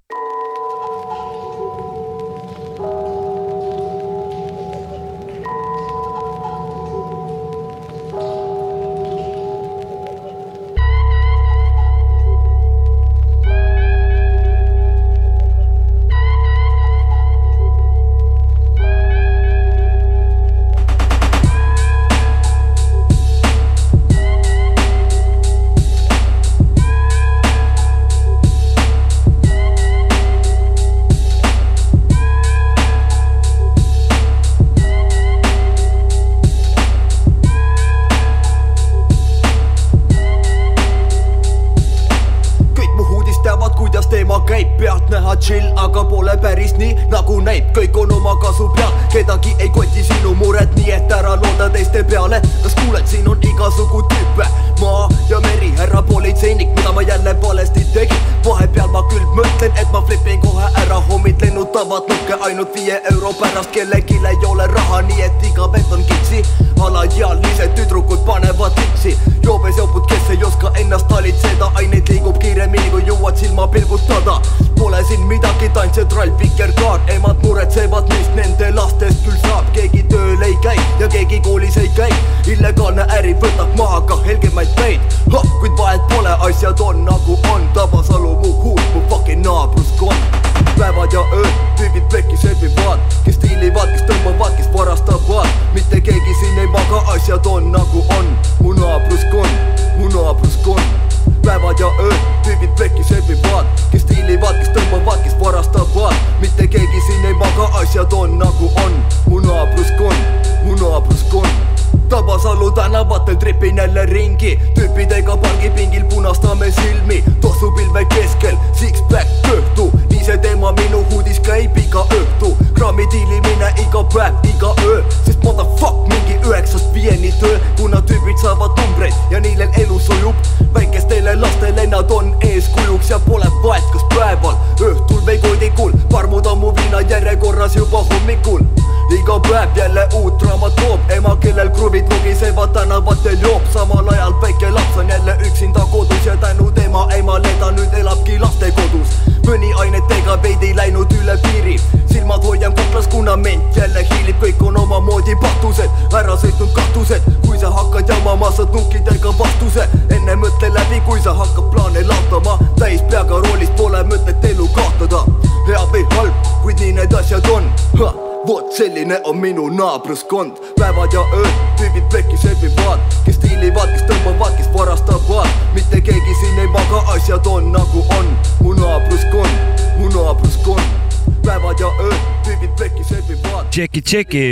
Päev jälle uut draamat toob. Ema kellel kruvid vugisevad tänavatel joob. Samal ajal väike laps on jälle üksinda kodus ja tänu tema emale ta nüüd elabki lastekodus mõni ainetega veidi läinud üle piiri. Silmad hoian kuklas kuna ment jälle hiilib. Kõik on omamoodi patused ära sõitnud katused. Kui sa hakkad jamama saad nukkidega vastuse. Enne mõtle läbi kui sa hakkad plaane laotama. Täis peaga roolis pole mõtet elu kaotada. Hea või halb kuid nii need asjad on. Ha vot selline on minu naabruskond päevad ja ööd tüübid plekis ööbivad kes stiilivad kes tõmbavad kes varastavad mitte keegi siin ei maga asjad on nagu on mu naabruskond mu naabruskond päevad ja ööd tüübid plekis ööbivad tšeki, tšeki.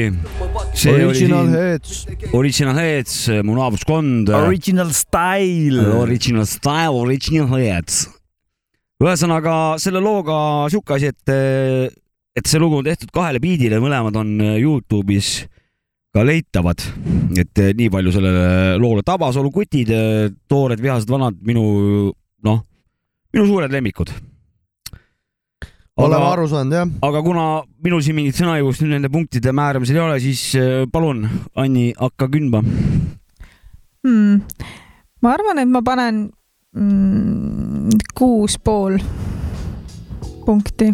see Original oli Heads. siin Original Heads, mu naabruskond. Original style. Original style, original heads. ühesõnaga selle looga sihuke asi, et, et see lugu on tehtud kahele biidile, mõlemad on Youtube'is ka leitavad. et nii palju sellele loole Tabasalu kutid, toored vihased vanad, minu noh, minu suured lemmikud. oleme aru saanud jah. aga kuna minul siin mingit sõnaõigust nüüd nende punktide määramisel ei ole, siis äh, palun, Anni, hakka kündma. hmm.. ma arvan, et ma panen mm, kuus pool punkti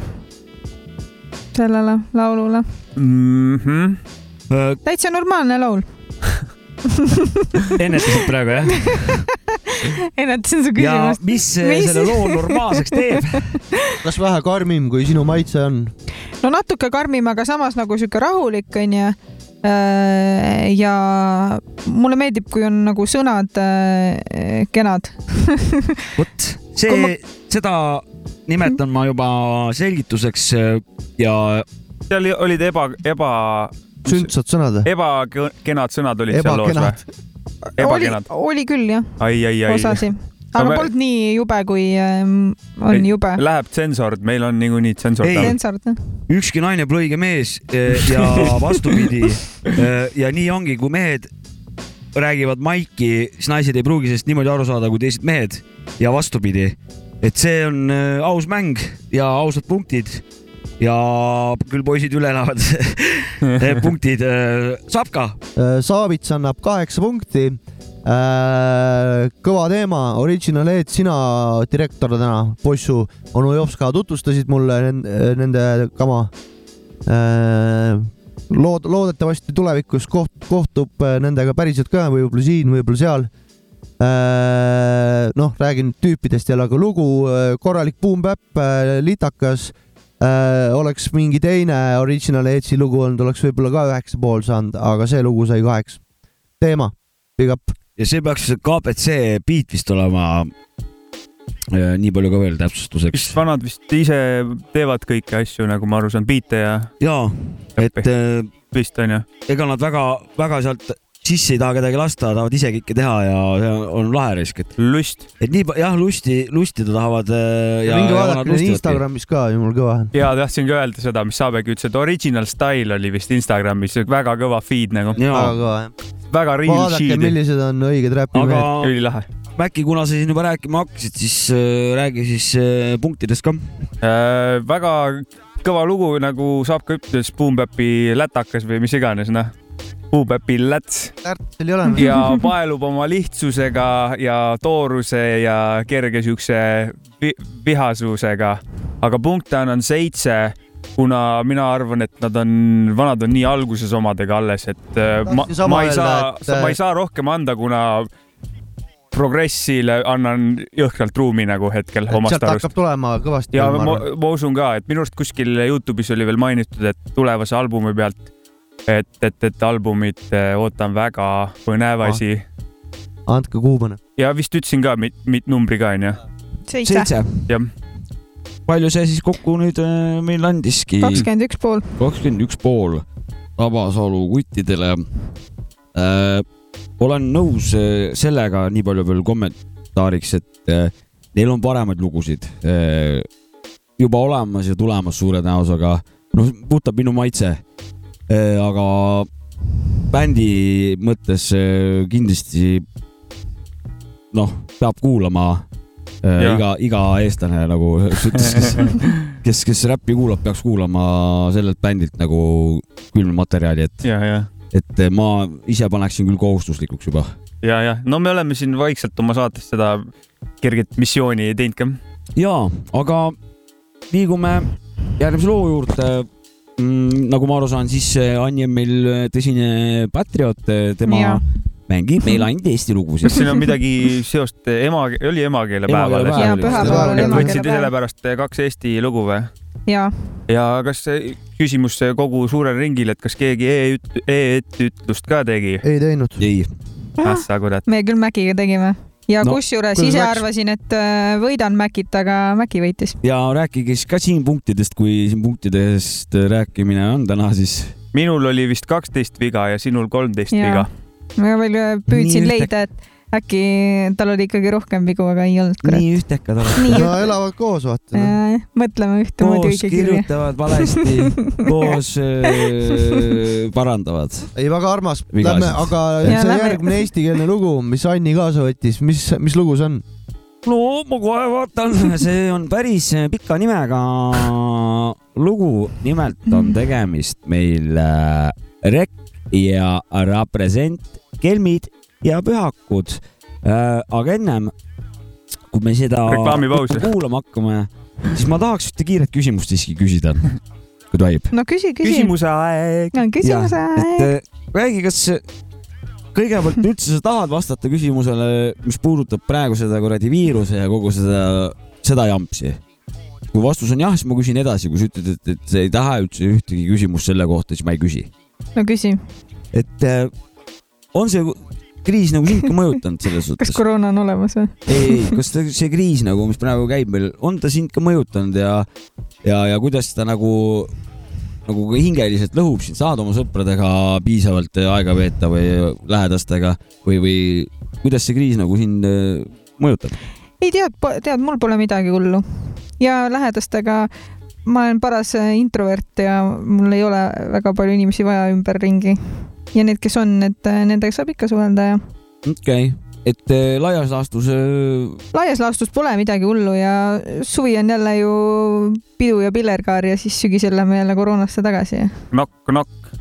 sellele laulule. mm. -hmm. täitsa normaalne laul. *laughs* ennetasid praegu jah? *laughs* ennetasin su ja küsimust. mis, mis selle loo normaalseks teeb? *laughs* kas vähe karmim, kui sinu maitse on? no natuke karmim, aga samas nagu sihuke rahulik onju. ja mulle meeldib, kui on nagu sõnad äh, kenad. vot see, seda nimetan ma juba selgituseks äh, ja. seal olid eba, eba. sündsad sõnad ebakenad sõnad olid seal loos või? oli ebakenad., oli küll jah, ai, ai, ai. osasi, aga me- polnud nii jube, kui ähm, on jube. Läheb tsensord, meil on niikuinii tsensord Ei. all. Sensord, jah. ükski naine pole õige mees eh, ja *laughs* vastupidi. ja nii ongi, kui mehed räägivad maiki, siis naised ei pruugi sellest niimoodi aru saada kui teised mehed ja vastupidi. Et see on eh, aus mäng ja ausad punktid ja küll poisid üle elavad *laughs* punktid. Sapka, Saavits annab kaheksa punkti. kõva teema, Original Head, sina direktor täna, Possu, onu Jopska tutvustasid mulle nende, kama. lood-, loodetavasti tulevikus koht-, kohtub äh, nendega päriselt ka, võib-olla siin, võib-olla seal. noh, räägin tüüpidest jälle, aga lugu äh, korralik boom-bap, litakas oleks mingi teine Original Headsi lugu olnud, oleks võib-olla ka üheksa pool saanud, aga see lugu sai kaheksa. teema, big up. ja see peaks KBC beat vist olema. nii palju ka veel täpsustuseks. vist vanad vist ise teevad kõiki asju, nagu ma aru saan, biite ja. ja, et äh, vist onju. ega nad väga-väga sealt sisse ei taha kedagi lasta, tahavad ise kõike teha ja see on lahe risk, et. lust. et nii, jah, lusti, lustida tahavad äh, ja, minge ja vaadake neid Instagramis ka, jumal kõva. ja tahtsingi öelda seda, mis Saabegi ütles, et Original Style oli vist Instagramis väga kõva feed nagu. väga kõva jah. väga real vaadake, shit. millised on õiged räpimehed. aga ülilahe. Mäkki, kuna sa siin juba rääkima hakkasid, siis äh, räägi siis äh, punktidest ka. Äh, väga kõva lugu, nagu Saab ka ütles, Boom Bapi lätakas või mis iganes, noh. Boom Bapi läts Ärtsel ei ole. ja paelub oma lihtsusega ja tooruse ja kerge siukse vi vihasusega. aga punkte annan seitse, kuna mina arvan, et nad on, vanad on nii alguses omadega alles, et äh, ma, ma ei saa et-, ma ei saa rohkem anda, kuna progressile annan jõhkralt ruumi nagu hetkel omast sealt arust hakkab tulema kõvasti. ja ma, ma usun ka, et minu arust kuskil Youtube'is oli veel mainitud, et tulevase albumi pealt, et, et, et albumit eh, ootan väga põnevasi andke kuumane. ja vist ütlesin ka mit, mit numbri ka onju. seitse, jah, palju see siis kokku nüüd äh, meil andiski? kakskümmend üks pool. kakskümmend üks pool Tabasalu kuttidele äh,. olen nõus sellega nii palju veel kommentaariks, et äh, neil on paremaid lugusid äh, juba olemas ja tulemas suure tõenäosusega. noh, puudutab minu maitse. Aga bändi mõttes äh, kindlasti noh, peab kuulama äh, Jaa. iga, iga eestlane nagu ütles, kes, *laughs* kes, kes räppi kuulab, peaks kuulama sellelt bändilt nagu külmmaterjali, et, ja, ja, et ma ise paneksin küll kohustuslikuks juba. ja, ja no me oleme siin vaikselt oma saates seda kerget missiooni teinud ka. ja, aga liigume järgmise loo juurde. Nagu ma aru saan, siis äh, Anni on meil tõsine patrioot, tema Jaa. mängib meil ainult eesti lugusid kas. siin on midagi seost ema, oli emakeelepäev Emakeelepäev alles? ja oli pühapäeval oli Emakeele- et võtsid sellepärast kaks Eesti lugu või? ja, ja kas see küsimus kogu suurel ringil, et kas keegi e-üt-, e-ütlust ka tegi? ei teinud. ei, ah sa kurat. me küll Mäkiga tegime ja No, kusjuures ise läks? arvasin, et äh, võidan Mäkit, aga Mäki võitis. ja rääkige siis ka siin punktidest, kui siin punktidest rääkimine on täna, siis minul oli vist kaksteist viga ja sinul kolmteist viga. ma veel äh, püüdsin Nii leida, et äkki tal oli ikkagi rohkem vigu, aga ei olnud, kurat. nii ühtekad olete. no elavad koos, vaata. äh,, mõtleme ühtemoodi koos õige kirja. kirjutavad valesti, *laughs* koos öö, parandavad. ei, väga armas. Lähme, aga Ja see järgmine eestikeelne lugu, mis Anni kaasa võttis, mis, mis lugu see on? no ma kohe vaatan, see on päris pika nimega lugu, nimelt on tegemist meil äh, Rek ja Represent, Kelmid ja Pühakud äh,. aga ennem, kui me seda *laughs* kuulama hakkame, siis ma tahaks ühte kiiret küsimust siiski küsida, kui tohib. no küsi, küsi. küsimuse aeg. no küsimuse et aeg. äh, räägi, kas kõigepealt *laughs* üldse sa tahad vastata küsimusele, mis puudutab praegu seda kuradi viiruse ja kogu seda, seda jampsi? kui vastus on jah, siis ma küsin edasi, kui sa ütled, et, et sa ei taha üldse ühtegi küsimust selle kohta, siis ma ei küsi. no küsi, et äh, on see kriis nagu sind ka mõjutanud selles kas suhtes? koroona on olemas või? ei, ei, kas see kriis nagu, mis praegu käib meil, on ta sind ka mõjutanud ja, ja, ja kuidas ta nagu, nagu ka hingeliselt lõhub sind, saad oma sõpradega piisavalt aega veeta või lähedastega või, või kuidas see kriis nagu sind äh, mõjutab? ei tead, tead, mul pole midagi hullu ja lähedastega ma olen paras introvert ja mul ei ole väga palju inimesi vaja ümberringi. Ja need, kes on, et äh, nendega saab ikka suhelda ja okei okay., et äh, laias laastus äh, laias laastus pole midagi hullu ja suvi on jälle ju pidu ja pillerkaar ja siis sügisel lähme jälle koroonasse tagasi. nokk-nokk.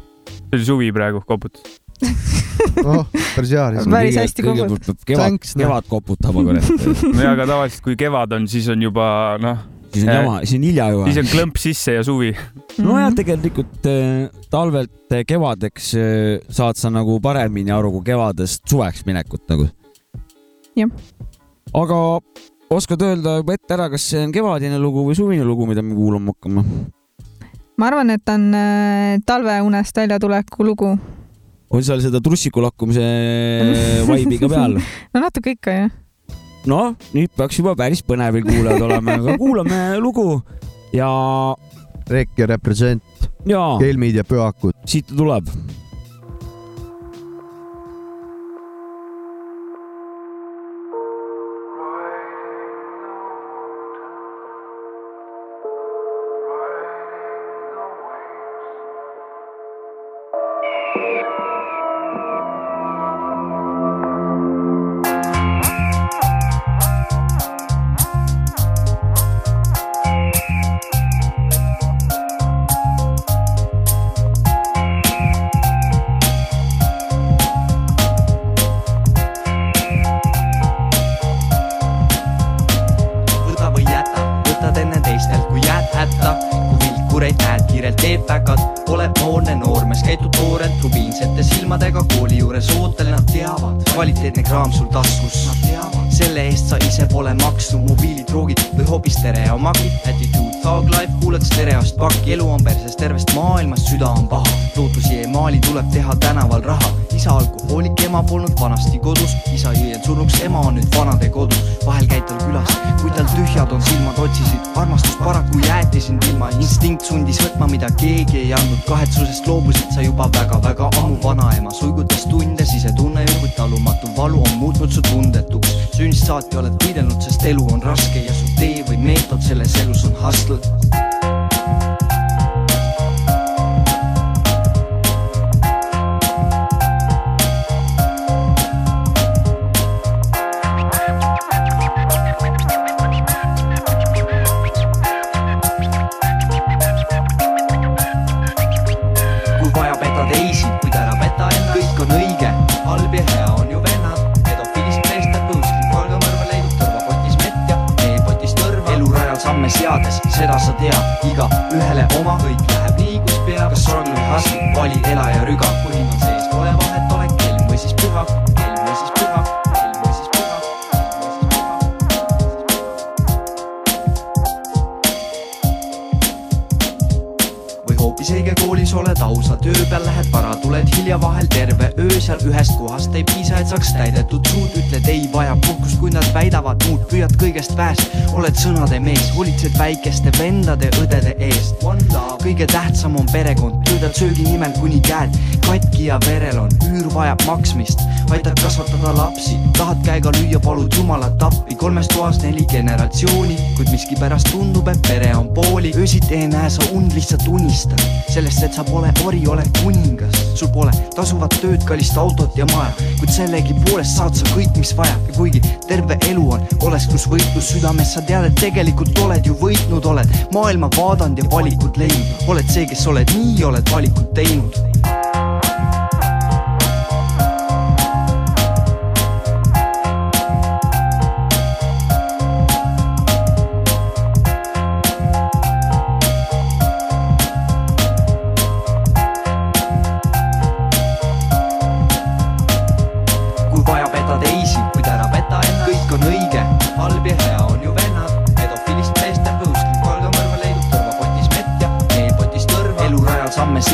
see oli suvi praegu, koputas. *laughs* oh, päris hea. Päris hästi peab kevad noh. kevad koputama, kurat. nojah, aga tavaliselt, kui kevad on, siis on juba noh, siis on jama, siis on hilja siis juba. on klõmp sisse ja suvi. nojah, tegelikult äh, talvelt äh, kevadeks äh, saad sa nagu paremini aru kui kevadest suveks minekut nagu. Jah. aga oskad öelda juba ette ära, kas see on kevadine lugu või suvine lugu, mida me kuulama hakkame? ma arvan, et on äh, talveunest väljatuleku lugu. on seal seda trussiku lakkumise *laughs* vibe'i ka peal? no natuke ikka jah. noh, nüüd peaks juba päris põnevil kuulajad olema, aga kuulame lugu ja, Rek ja Represent, kelmid ja pühakud. siit ta tuleb. Kvaliteetne kraam sul taskus. selle eest sa ise pole maksnud mobiilitroogid või hoopis stereomagid, attitude thug life, kuulad stereost pakki, elu on perses tervest maailmast, süda on paha. lootusi ei maali, tuleb teha tänaval raha. Isa alkohoolik, ema polnud vanasti kodus, isa jõi end surnuks, ema on nüüd vanade kodus. vahel käid tal külas, kui tal tühjad on silmad, otsisid armastust, paraku jäeti sind ilma. instinkt sundis võtma, mida keegi ei andnud, kahetsusest loobusid sa juba väga-väga ammu. vanaema suigutas tunde, sisetunne ju, kui talumatu valu on muutnud su tundetuks. sünnist saati oled võidelnud, sest elu on raske ja su tee või meetod selles elus on hustle. Kõigest päästa, oled sõnade mees, hoolitsed väikeste vendade, õdede eest. kõige tähtsam on perekond, töötad söögi nimel, kuni käed. Katki ja verel on, üür vajab maksmist, aitad kasvatada lapsi, tahad käega lüüa, palud jumalat appi, kolmes toas neli generatsiooni, kuid miskipärast tundub, et pere on pooli, öösiti ei näe sa und, lihtsalt unistad. Sellest, et sa pole ori, oled kuningas, sul pole tasuvat tööd, kallist autot ja maja, kuid sellegipoolest saad sa kõik, mis vaja ja kuigi terve elu on olesklus võitlus südames, sa tead, et tegelikult oled ju võitnud, oled maailma vaadanud ja valikud leidnud, oled see, kes oled nii, oled valikud teinud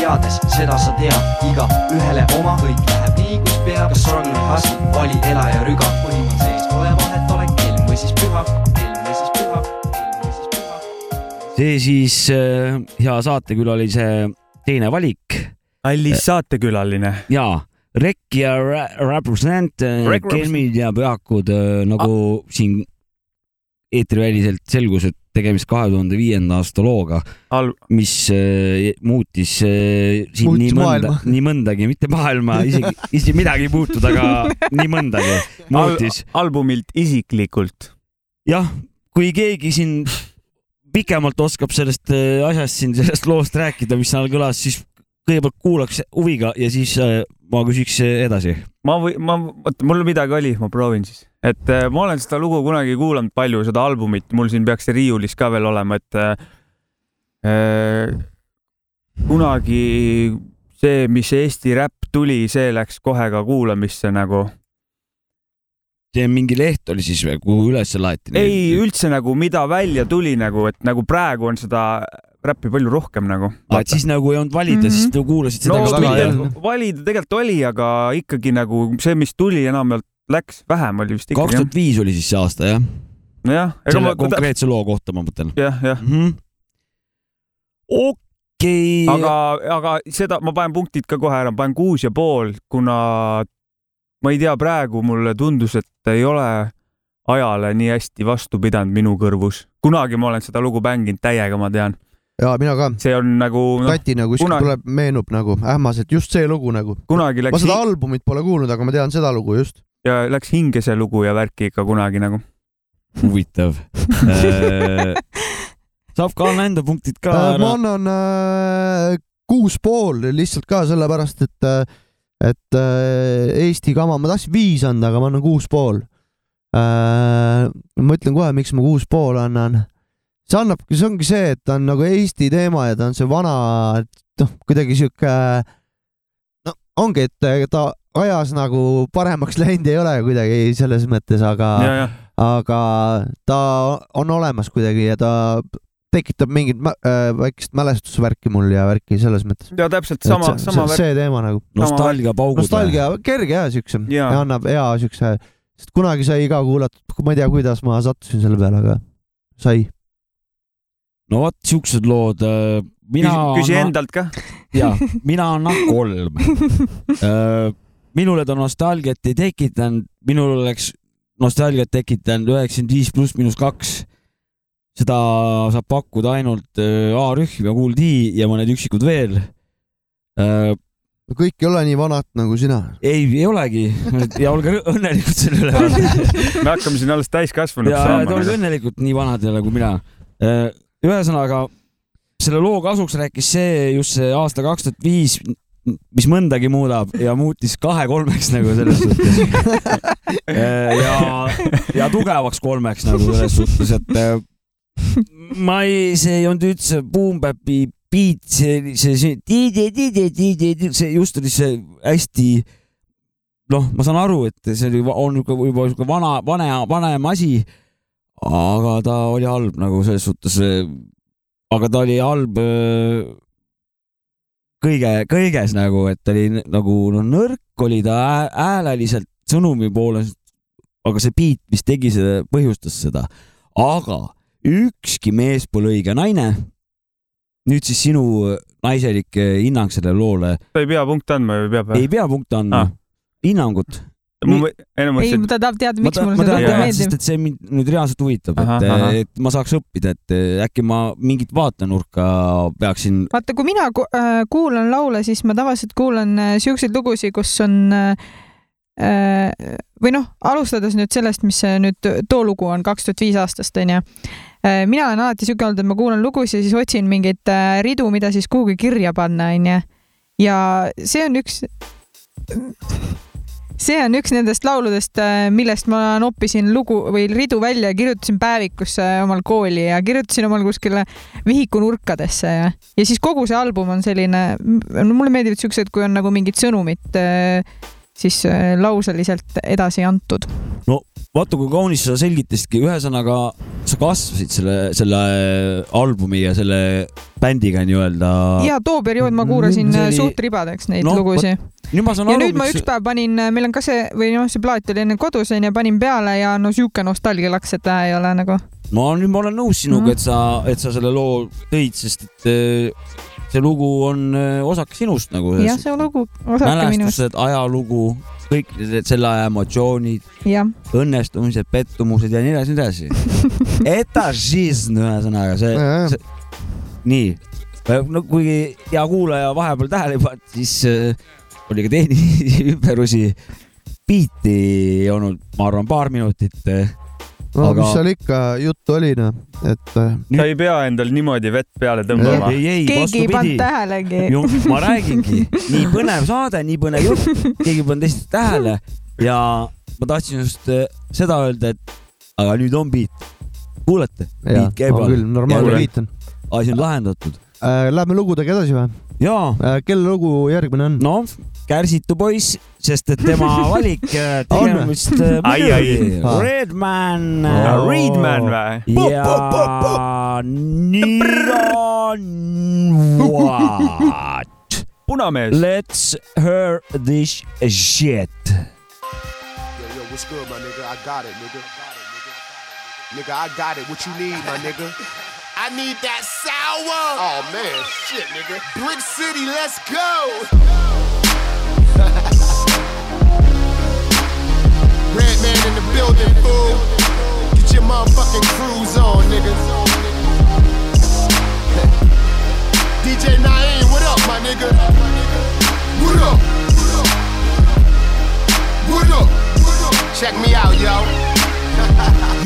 seades, seda sa tead, igaühele oma, kõik läheb nii, kus peab. kas või hustle, vali, ela ja rüga, põhin on sees, pole vahet, oled kelm või siis püha, kelm või siis püha, kelm või siis püha. see siis äh, hea saatekülalise teine valik. kallis saatekülaline. jaa, Rekk ja Represent, Rek- kelmid ja pühakud, nagu siin eetriväliselt selgus, et tegemist kahe tuhande viienda aasta looga Al-, mis äh, muutis äh, siin Muutis nii mõnda *laughs* nii mõndagi, mitte maailma, isegi, isegi midagi ei muutunud, aga *laughs* nii mõndagi muutis. albumilt isiklikult. jah, kui keegi siin pikemalt oskab sellest äh, asjast siin, sellest loost rääkida, mis seal kõlas, siis kõigepealt kuulaks huviga ja siis äh, ma küsiks edasi. ma või, ma, oota, mul midagi oli, ma proovin siis. Et äh, ma olen seda lugu kunagi kuulanud palju, seda albumit, mul siin peaks see riiulis ka veel olema, et äh, äh, kunagi see, mis Eesti räpp tuli, see läks kohe ka kuulamisse nagu. see mingi leht oli siis või, kuhu üles laeti? ei, üldse nagu, mida välja tuli nagu, et nagu praegu on seda räppi palju rohkem nagu. et siis nagu ei olnud valida mm, -hmm. siis nagu kuulasid seda no no,, väga valida tegelikult oli, aga ikkagi nagu see, mis tuli enamjaolt läks, vähem oli vist kaks ikkagi tuhat viis oli siis see aasta jah? jah. jah, ega selle ma, konkreetse loo kohta ma mõtlen. jah, jah. okei. aga, aga seda ma panen punktid ka kohe ära, panen kuus ja pool, kuna ma ei tea, praegu mulle tundus, et ei ole ajale nii hästi vastu pidanud minu kõrvus. kunagi ma olen seda lugu mänginud täiega, ma tean. ja mina ka. see on nagu no,, tatina kuskil kunagi- tuleb, meenub nagu ähmas, et just see lugu nagu. kunagi ma läks seda albumit pole kuulnud, aga ma tean seda lugu just. Ja läks hinge see lugu ja värki ikka kunagi nagu. huvitav *laughs* saab ka anda enda punktid ka Äh, ma ära. annan äh, kuus pool lihtsalt ka sellepärast, et, et äh, Eesti kama, ma tahtsin viis anda, aga ma annan kuus pool äh,. ma ütlen kohe, miks ma kuus pool annan. see annab, see ongi see, et ta on nagu Eesti teema ja ta on see vana, noh, kuidagi sihuke, no ongi, et ta ajas nagu paremaks *laughs* läinud ei ole kuidagi selles mõttes, aga ja, aga ta on olemas kuidagi ja ta tekitab mingit äh, väikest mälestusvärki mul ja värki selles mõttes. ja täpselt sama, sama see, see teema nagu. nostalgiapaugud. nostalgia, kerge ja siukse Jaa. ja annab hea siukse, sest kunagi sai ka kuulatud, ma ei tea, kuidas ma sattusin selle peale, aga sai. no vot siuksed lood. mina küsi, küsi endalt ka. ja mina annan kolm. *laughs* minule ta nostalgiat ei tekitanud, minul oleks nostalgiat tekitanud üheksakümmend viis pluss miinus kaks. seda saab pakkuda ainult äh, A-rühm ja Kool D ja mõned üksikud veel. kõik ei ole nii vanad nagu sina. ei, ei olegi ja olge õnnelikud selle üle. *laughs* me hakkame siin alles täiskasvanuks ja te olge saama. õnnelikud nii vanad ei ole kui mina. ühesõnaga selle loo kasuks rääkis see just see aasta kaks tuhat viis, mis mõndagi muudab ja muutis kahe-kolmeks nagu selles suhtes. *laughs* ja, ja tugevaks kolmeks nagu selles suhtes, et äh, ma ei, see ei olnud üldse Boom Bapi beat, see, see, see, see, see just oli see hästi noh, ma saan aru, et see oli, on võib-olla niisugune vana, vana, vanem asi, aga ta oli halb nagu selles suhtes. aga ta oli halb öö, kõige, kõiges nagu, et oli nagu no, nõrk oli ta hää- hääleliselt sõnumi poolest, aga see beat, mis tegi seda, põhjustas seda, aga ükski mees pole õige naine. nüüd siis sinu naiselik eh, hinnang sellele loole. ta ei pea punkte andma või peab? ei pea punkte andma Ah., hinnangut. ei, ei, ta tahab teada, miks mulle ma see teada, meeldib sest. et see mind nüüd reaalselt huvitab, et ahah., et ma saaks õppida, et eh, äkki ma mingit vaatenurka peaksin. vaata, kui mina äh, kuulan laule, siis ma tavaliselt kuulan äh, siukseid lugusid, kus on äh, või noh, alustades nüüd sellest, mis nüüd too lugu on kaks tuhat viis aastast onju. mina olen alati siuke olnud, et ma kuulan lugusid ja siis otsin mingeid ridu, mida siis kuhugi kirja panna onju. ja see on üks, see on üks nendest lauludest, millest ma noppisin lugu või ridu välja ja kirjutasin päevikusse omal kooli ja kirjutasin omal kuskile vihiku nurkadesse ja, ja siis kogu see album on selline, mulle meeldivad siuksed, kui on nagu mingid sõnumid äh, siis äh, lauseliselt edasi antud. no vaata, kui kaunis sa selgitasidki, ühesõnaga sa kasvasid selle, selle albumi ja selle bändiga nii-öelda. ja too periood ma kuulasin äh, oli- suht ribadeks neid No, lugusid. ja aru, nüüd ma üks päev panin, meil on ka see või noh, see plaat oli enne kodus onju, panin peale ja no siuke nostalgia laks, et vähe ei ole nagu. no nüüd ma olen nõus sinuga, Mhm. et sa, et sa selle loo tõid, sest et see lugu on eh, osake sinust nagu. jah, see lugu osake minust. mälestused, ajalugu, kõik selle aja emotsioonid, õnnestumised, pettumused ja nii edasi, nii edasi. *laughs* Etažism ühesõnaga see, see, nii, no kuigi hea kuulaja vahepeal tähele ei pannud, siis äh, oli ka tehnilisi *laughs* hüperusi. biiti ei olnud, ma arvan, paar minutit äh, no Aga- mis seal ikka juttu oli noh, et äh, sa ei pea endal niimoodi vett peale tõmbama. ei, ei, keegi ei pannud vastupidi. tähelegi. ma räägingi, nii põnev saade, nii põnev jutt, keegi ei pannud teist tähele ja ma tahtsin just äh, seda öelda, et aga nüüd on beat. kuulete? jah, beat käib on küll, normaalne beat on. asi on lahendatud. Läheme lugudega edasi või? jaa, kelle lugu järgmine on? noh, Kärsitu poiss, sest et tema *laughs* valik äh, tegemist äh, Ai, ai. muidugi Ah. Redman. Reedman või? ja nüüd on what? punamees. Let's hear this shit. Yo, yo, what's good, my nigga? I got it, nigga. Nigga, I got it. What you need, my nigga? I need that sour. Oh man, shit, nigga. Brick City, let's go. *laughs* Red man in the building, fool. Get your motherfucking cruise on, nigga. *laughs* DJ Naeem, what up, my nigga? What up? What up? Check me out, yo.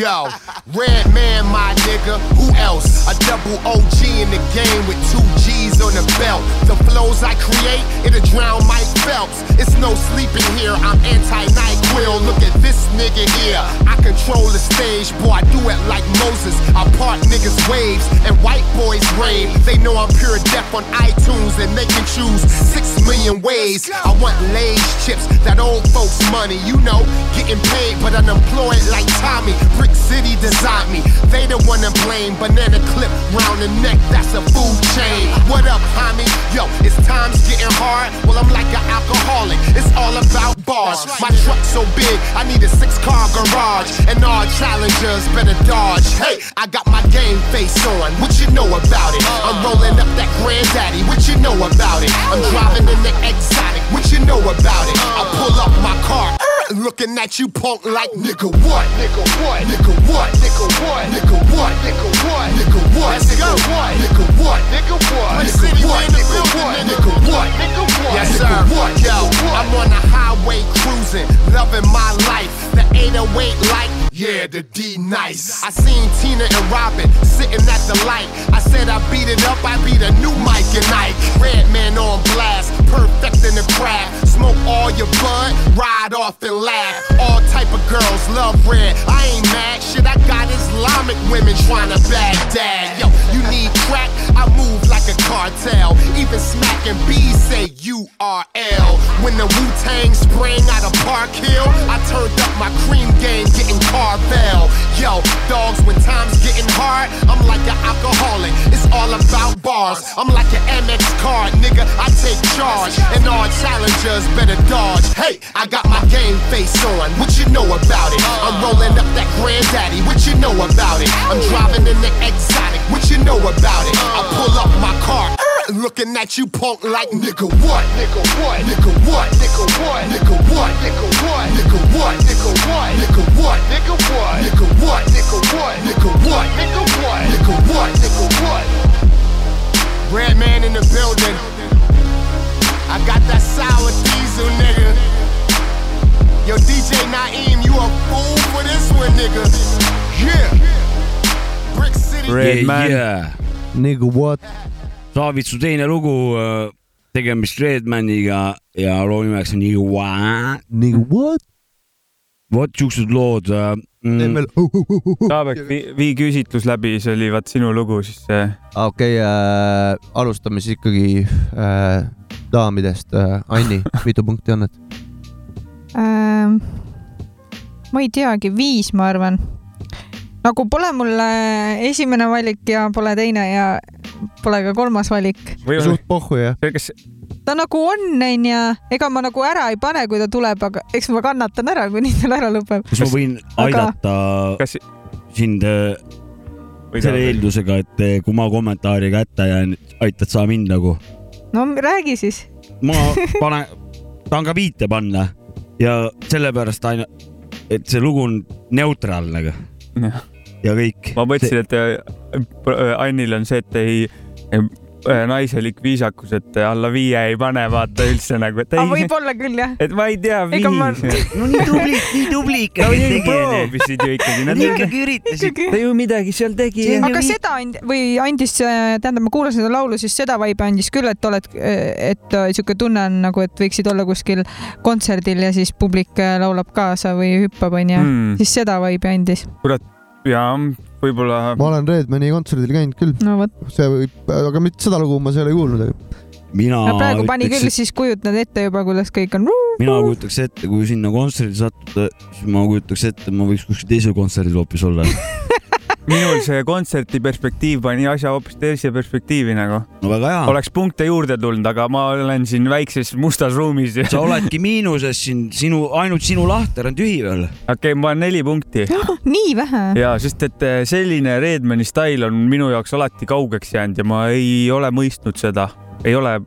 Yo, red man, my nigga. Who else? A double OG in the game with two G's on the belt. The flows I create, it'll drown Mike Phelps. It's no sleeping here. I'm anti NyQuil. Look at this nigga here. I control the stage, boy. I do it like Moses. I part niggas' waves and white boys rave. They know I'm pure death on iTunes and they can choose six million million ways. I want Lay's chips, that old folks money, you know, getting paid but unemployed like Tommy. Brick City designed me, they the one to blame. Banana clip round the neck, that's a food chain. What up, homie? Yo, it's times getting hard. Well, I'm like an alcoholic, it's all about bars. My truck's so big, I need a six car garage. And all challengers better dodge. Hey, I got my game face on, what you know about it? I'm uh. rolling up that granddaddy, what you know about it? I'm driving in the exotic, what you know about it? I uh. pull up my car. Not looking at you punk like nigga what? Nigga what? Nigga what? Nigga what? Nigga what? Nigga what? Nigga what? Nigga what? Nigga what? Nigga what? Nigga what? Nigga what? Nigga what? Nigga what? Nigga what? Nigga what? Nigga What? Yo, I'm on the highway cruising, loving my life. The 808 like yeah, the D nice. I seen Tina and Robin sitting at the light. I said I beat it up, I beat a new Mike and Ike. Red man on blast, perfect in the craft. Smoke all your bud, ride off and laugh. All type of girls love red. I ain't mad, shit. I got Islamic women trying to Baghdad. Yo, you need crack? I move like a cartel. Even smacking say URL. When the Wu Tang sprang out of Park Hill, I turned up my cream game, getting Carvel. Yo, dogs, when times getting hard, I'm like an alcoholic. It's all about bars. I'm like an MX card, nigga. I take charge, and all challengers better dodge. Hey, I got my game face on. What you know about it? I'm rolling up that granddaddy. What you know about it? I'm driving in the exotic. What you know about it? I pull up my car. Uh, Looking at you punk like nigga what? Nigga what? Nigga what? Nigga what? Nigga what? Nigga what? Nigga what? Nigga what? Nigga what? Nigga what? Nigga what? Nigga what? Nigga what? Nigga what? Nigga what? Nigga what? Red man in the building. I got that sour diesel, nigga. Yo, DJ Naeem, you a fool for this one, nigga. Yeah. Brick City. Red Man. Nigga what? Saavitsu teine lugu, tegemist Redmaniga ja loo nimeks on Nigga What. Nigga what? vot siuksed lood äh, mm,. Taavek, vii küsitlus läbi, see oli vaat sinu lugu, siis see. okei äh,, alustame siis ikkagi äh, daamidest äh,. Anni, *laughs* mitu punkti annad? ähm,. ma ei teagi, viis, ma arvan. nagu pole mul äh, esimene valik ja pole teine ja pole ka kolmas valik. suht pohhu jah? kas, ta nagu on, onju, ega ma nagu ära ei pane, kui ta tuleb, aga eks ma kannatan ära, kuni tal ära lõpeb. kas ma võin Aga- aidata kas... sind äh, selle eeldusega, et äh, kui ma kommentaari kätte jään, aitad sa mind nagu? no räägi siis. ma *laughs* panen, tahan ka viite panna ja sellepärast ainult, et see lugu on neutraalne aga. Ja kõik. ma mõtlesin, et äh, Annil on see, et ei, naiselik viisakus, et alla viie ei pane, vaata üldse nagu, aga ei. võib-olla küll jah. et ma ei tea, Ega ma- viis. no nii tubli, nii tubli *laughs* no ikkagi nii tegi proovisid ju ikkagi. Nad ikkagi üritasid. ta ju midagi seal tegi. aga seda and- või andis, tähendab, ma kuulasin seda laulu, siis seda vibe andis küll, et oled, et äh, sihuke tunne on nagu, et võiksid olla kuskil kontserdil ja siis publik äh, laulab kaasa või hüppab, onju Mm.. siis seda vibe'i andis. kurat, jaa, võib-olla. ma olen Redmani kontserdil käinud küll. no vot. see võib, aga mitte seda lugu ma seal ei kuulnud. mina no praegu pani küll, ütleks, siis kujutad ette juba, kuidas kõik on. mina kujutaks ette, kui sinna kontserdile sattuda, siis ma kujutaks ette, ma võiks kuskil teisel kontserdil hoopis olla. *laughs* minul see kontserti perspektiiv pani asja hoopis teise perspektiivi nagu. no väga hea. oleks punkte juurde tulnud, aga ma olen siin väikses mustas ruumis sa oledki miinuses siin, sinu, ainult sinu lahter on tühi veel. okei okay,, ma olen neli punkti nii vähe? ja sest, et eh, selline Redmani stail on minu jaoks alati kaugeks jäänud ja ma ei ole mõistnud seda, ei ole,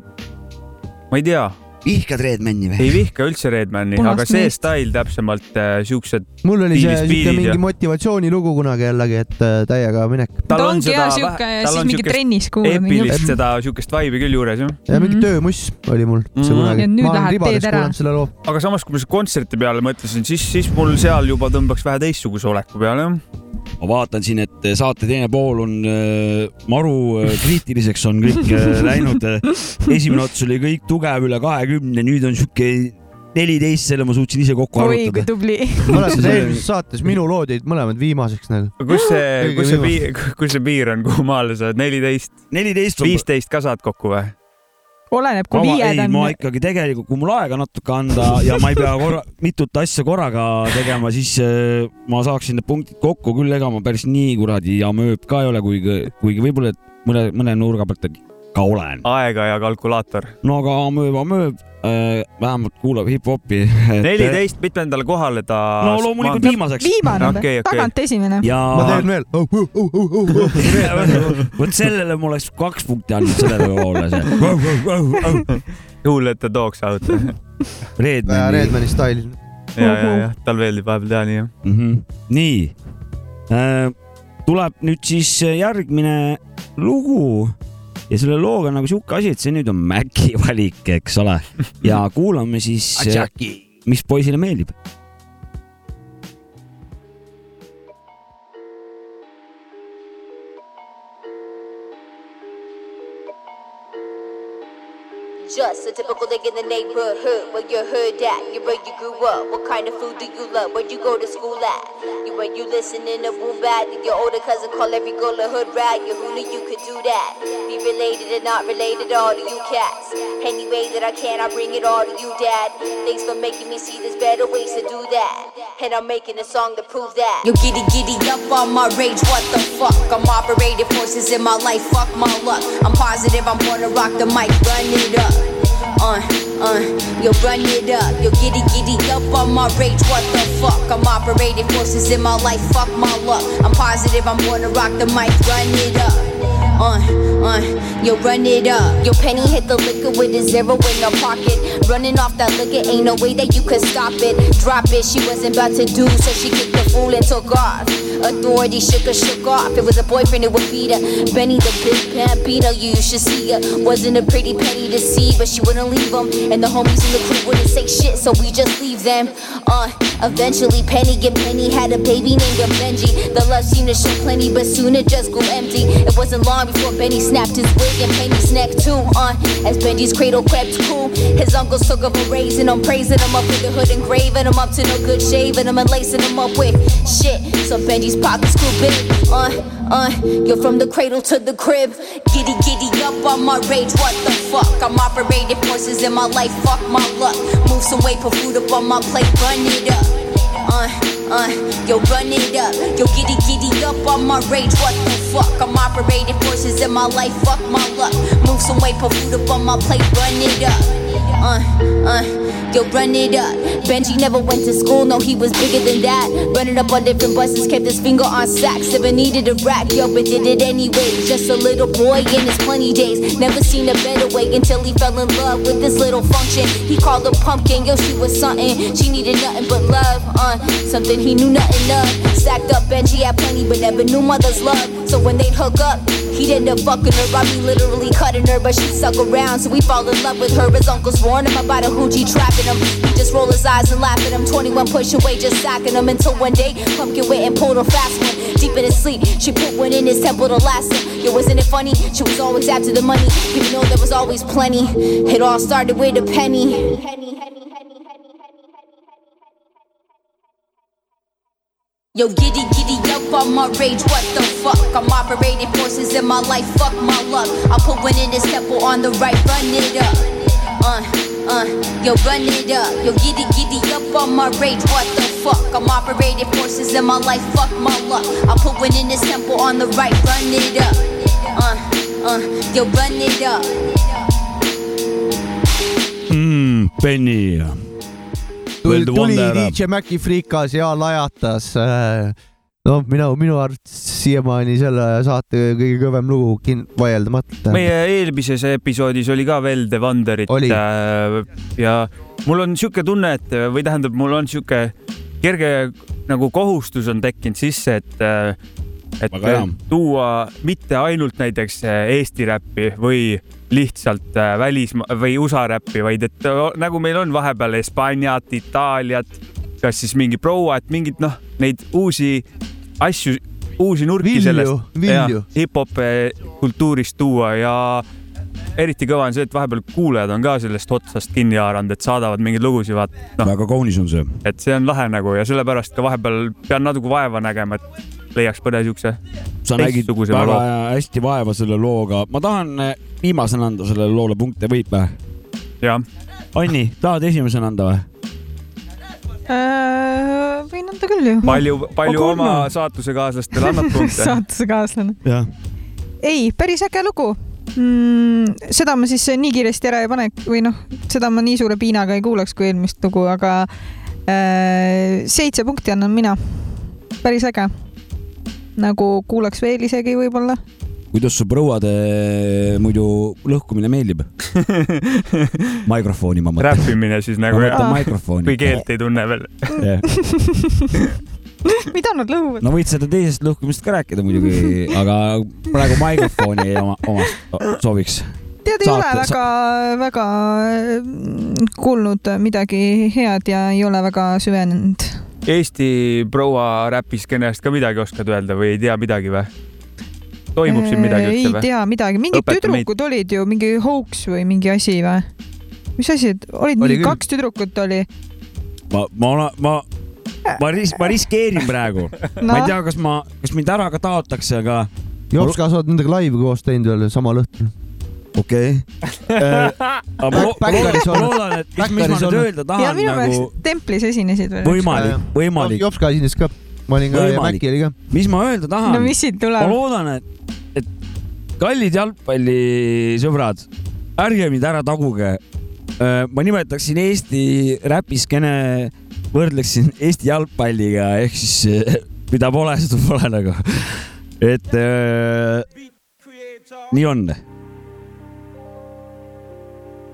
ma ei tea, vihkad Redmani või? ei vihka üldse Redmani, aga see meest. stail täpsemalt äh, siuksed, mul oli see siuke mingi ja- motivatsioonilugu kunagi jällegi, et äh, täiega minek. ta ongi hea sihuke, siis mingi trennis eepilist seda siukest vibe'i küll juures jah. ja mingi Mhm. töömuss oli mul see Mhm. kunagi ma olen ribades kuulanud selle loo. aga samas, kui ma selle kontserti peale mõtlesin, siis, siis mul seal juba tõmbaks vähe teistsuguse oleku peale jah. ma vaatan siin, et saate teine pool on äh, maru äh, kriitiliseks on kõik äh, läinud. *laughs* esimene ots oli kõik tugev üle kahekümne, nüüd on sihuke neliteist, selle ma suutsin ise kokku oi, kui arvutada. tubli. *laughs* mäletad eelmises saates minu lood jäid mõlemad viimaseks nagu. kus see, kus see piir, *laughs* kus see piir on, kuhu maale sa oled, neliteist, neliteist viisteist ka saad kokku või? oleneb, kui ma, viied ma on. ikkagi tegelikult, kui mul aega natuke anda ja ma ei pea korra, *laughs* mitut asja korraga tegema, siis äh, ma saaksin need punktid kokku küll, ega ma päris nii kuradi amööb ka ei ole, kuigi, kuigi võib-olla et mõne, mõne nurga pealt ka olen. aega ja kalkulaator. no aga amööb, amööb äh,, vähemalt kuulab hip-hopi. neliteist, mitmendale kohale ta. no loomulikult viimaseks. viimane Okei, okei. tagant esimene. ja ma teen veel. *laughs* vot sellele ma oleks kaks punkti andnud, sellele poole see. Who let the dogs out. *laughs* Redmani. Redmani stail. ja, ja, ja tal meeldib vahepeal teha nii jah. mm. -hmm. nii, tuleb nüüd siis järgmine lugu ja selle looga on nagu sihuke asi, et see nüüd on Maci valik, eks ole, ja kuulame siis, mis poisile meeldib. Just a typical nigga in the neighborhood. Where you heard that? You where you grew up. What kind of food do you love? Where'd you go to school at? You where you listening to boom bag? Did your older cousin call every girl a hood rat? You who knew you could do that? Be related and not related, all to you cats. Any way that I can, I bring it all to you, dad. Thanks for making me see there's better ways to do that. And I'm making a song to prove that. You giddy giddy up on my rage, what the fuck? I'm operating forces in my life, fuck my luck. I'm positive I'm gonna rock the mic, run it up. Uh, uh, yo, run it up. Yo, giddy giddy up on my rage, what the fuck? I'm operating forces in my life, fuck my luck. I'm positive I'm gonna rock the mic, run it up. Uh, uh, yo, run it up. Yo, Penny hit the liquor with a zero in her pocket. Running off that liquor, ain't no way that you could stop it. Drop it, she wasn't about to do, so she kicked the fool and took off. Authority shook her, shook off. It was a boyfriend it would beat her. Benny the big Pampino, you should see her. Wasn't a pretty penny to see, but she wouldn't leave him. And the homies in the crew wouldn't say shit, so we just leave them. Uh, eventually Penny and Penny had a baby named Benji. The love seemed to show plenty, but soon it just grew empty. It wasn't long before Benny snapped his wig and Penny's neck too. Uh, as Benji's cradle crept cool, his uncles took up a him, praising him up with the hood engraving him up to no good shaving him and lacing him up with shit. So Benji's pockets grew big. Uh, uh, you're from the cradle to the crib. Giddy giddy up on my rage, what the fuck? I'm operating forces in my life, fuck my luck. Move some weight, put food up on my plate, run it up. Uh, uh, yo, run it up. Yo, giddy giddy up on my rage, what the fuck? I'm operating forces in my life, fuck my luck. Move some weight, put food up on my plate, run it up. Uh, uh, yo, run it up. Benji never went to school, no, he was bigger than that. Running up on different buses, kept his finger on sacks. Never needed a rack, yo, but did it anyway. Just a little boy in his plenty days. Never seen a better way until he fell in love with this little function. He called her pumpkin, yo, she was something. She needed nothing but love, uh, something he knew nothing of. Stacked up, Benji had plenty, but never knew mother's love. So when they'd hook up, He'd end up fucking her, I mean literally cutting her, but she'd suck around. So we fall in love with her. His uncles warn him about a hoochie trapping him. He just roll his eyes and laugh at him. 21 push away, just sacking him until one day Pumpkin went and pulled her fast one. Deep in his sleep, she put one in his temple to last him. Yo, wasn't it funny? She was always after the money, even though there was always plenty. It all started with a penny. Yo, giddy giddy up on my rage, what the fuck? I'm operating forces in my life, fuck my luck. I put one in this temple on the right, run it up. Uh, uh, yo, run it up. Yo, giddy giddy up on my rage, what the fuck? I'm operating forces in my life, fuck my luck. I put one in this temple on the right, run it up. Uh, uh, yo, run it up. mm,. Penny. Tuli tuli DJ Maci friikas ja lajatas. no minu, minu arvates siiamaani selle saate kõige kõvem lugu kin-, vaieldamatult. meie eelmises episoodis oli ka veel The Wonderit Oli. äh, ja mul on sihuke tunne, et või tähendab, mul on sihuke kerge nagu kohustus on tekkinud sisse, et äh, et tuua mitte ainult näiteks äh, Eesti räppi või lihtsalt äh, välismaa või USA räppi, vaid et äh, nagu meil on vahepeal Hispaaniat, Itaaliat, kas siis mingi proua, et mingid noh, neid uusi asju, uusi nurki Vilju, sellest hip-hop kultuurist tuua ja eriti kõva on see, et vahepeal kuulajad on ka sellest otsast kinni haaranud, et saadavad mingeid lugusid, vaat noh, väga kaunis on see. et see on lahe nagu ja sellepärast ka vahepeal pean natuke vaeva nägema, et leiaks mõne siukse sa nägid väga loo. hästi vaeva selle looga, ma tahan eh, viimasena anda sellele loole punkte, võib või? jah. Anni, tahad esimesena anda või? Äh, võin anda küll ju. palju, palju Aga oma saatusekaaslastele annad *laughs* punkte? saatusekaaslane. ei, päris äge lugu mm,. seda ma siis nii kiiresti ära ei pane või noh, seda ma nii suure piinaga ei kuulaks kui eelmist lugu, aga äh, seitse punkti annan mina. päris äge. Nagu kuulaks veel isegi võib-olla. kuidas su prouade muidu lõhkumine meeldib? *laughs* mikrofoni ma mõtlen. räppimine siis nagu jah kui keelt ei tunne veel. *laughs* mida nad lõhuvad? no võid seda teisest lõhkumist ka rääkida muidugi, *laughs* aga praegu mikrofoni oma, omast sobiks. tead, ei ole väga, väga mm, kuulnud midagi head ja ei ole väga süvenenud. Eesti proua räpiskeenest ka midagi oskad öelda või ei tea midagi või? toimub siin midagi ei üldse või? tea midagi, mingid Õpeta meid. tüdrukud olid ju, mingi hoax või mingi asi või? mis asi, olid Oli mingi küll. kaks tüdrukut oli? ma, ma, ma, ma ris-, ma riskeerin praegu no.. ma ei tea, kas ma, kas mind ära ka taotakse, aga Jopska, sa oled nendega laivi koos teinud veel samal õhtul. okei. aga ma ma Backeris loodan, ma et mis, mis ma nüüd öelda ja tahan minu nagu meelest templis esinesid veel. võimalik, võimalik. Jopska esines ka, ma olin ka ja Võimalik. Mäkki oli ka. mis ma öelda tahan no mis siit ma tuleb? loodan, et, et kallid jalgpallisõbrad, ärge mind ära taguge. ma nimetaksin Eesti räpiskeene, võrdleksin Eesti jalgpalliga ehk siis eh, *laughs* mida pole, seda pole nagu. et äh, nii on.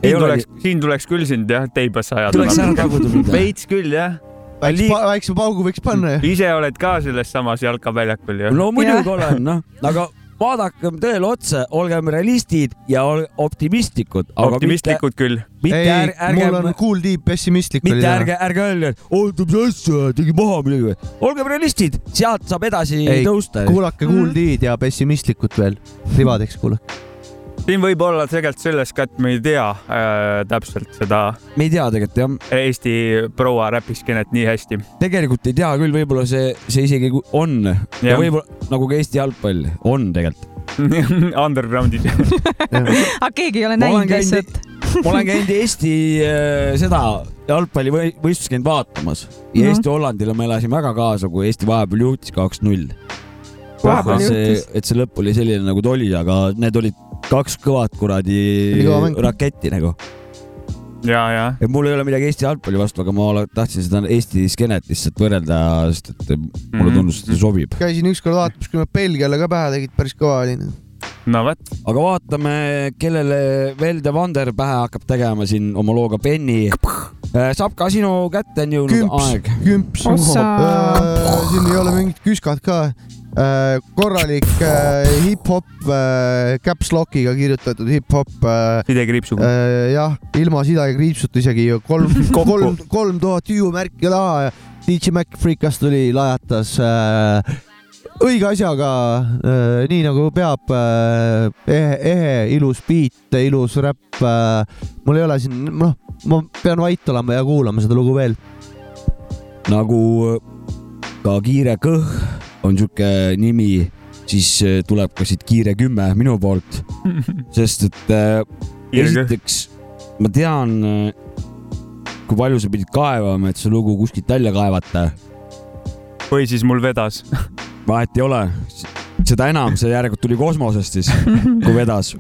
Siin tuleks, siin tuleks küll sind jah teibasse ajada. Tuleks ära taguda mind, veits küll jah. väikse, väikse paugu võiks panna ju. ise oled ka selles samas jalkaväljakul ju. no muidugi olen, noh, aga vaadakem tõele otsa, olgem realistid ja ol- optimistlikud. optimistlikud küll. mitte ei ärge, ärge mul on cool deep pessimistlik mitte ärge, ärge öelge, et oota, mis asja, tegi maha midagi või. olgem realistid, sealt saab edasi ei, tõusta. kuulake Cool D-d ja pessimistlikut veel, ribadeks kuulake. Siin võib olla tegelikult selles ka, et me ei tea äh, täpselt seda me ei tea tegelikult jah, Eesti proua räpiskeenet nii hästi. tegelikult ei tea küll, võib-olla see, see isegi on ja Jah. võib-olla nagu ka Eesti jalgpall on tegelikult. *laughs* Undergroundis. aga keegi ei ole näinud lihtsalt. käinud, ma olen käinud Eesti äh, seda jalgpallivõistlust käinud vaatamas ja Mhm. Eesti-Hollandile ma elasin väga kaasa, kui Eesti vahepeal juhtis kaks-null. Vahepeal see et see lõpp oli selline nagu ta oli, aga need olid kaks kõvat kuradi raketti nagu. ja, ja. et mul ei ole midagi Eesti jalgpalli vastu, aga ma ole- tahtsin seda Eesti skeenet lihtsalt võrrelda, sest et mulle Mhm. tundus, et see sobib. käisin ükskord vaatamas, kui nad Belgiale ka pähe tegid, päris kõva oli. no vot. aga vaatame, kellele Velde Vander pähe hakkab tegema siin oma looga Penny. saab ka sinu kätte on jõudnud kümps aeg., kümps. Ossa. siin ei ole mingit küskat ka. Korralik äh, hip-hop, caps lock'iga kirjutatud hip-hop. sidekriipsuga. jah, ilma sida ja kriipsuta isegi ju kolm, *laughs* kolm, kolm tuhat hüüumärki taha ja DJ Mac Freekas tuli, lajatas äh, õige asjaga äh,, nii nagu peab äh,, ehe, ehe, ilus beat, ilus räpp äh,. mul ei ole siin, noh, ma pean vait olema ja kuulama seda lugu veel. nagu ka Kiire Kõh on sihuke nimi, siis äh, tuleb ka siit Kiire kümme minu poolt, *laughs* sest et äh, esiteks ma tean, kui palju sa pidid kaevama, et see lugu kuskilt välja kaevata. või siis mul vedas. *laughs* vahet ei ole, seda enam, see järelikult tuli kosmosest siis, *laughs* kui vedas.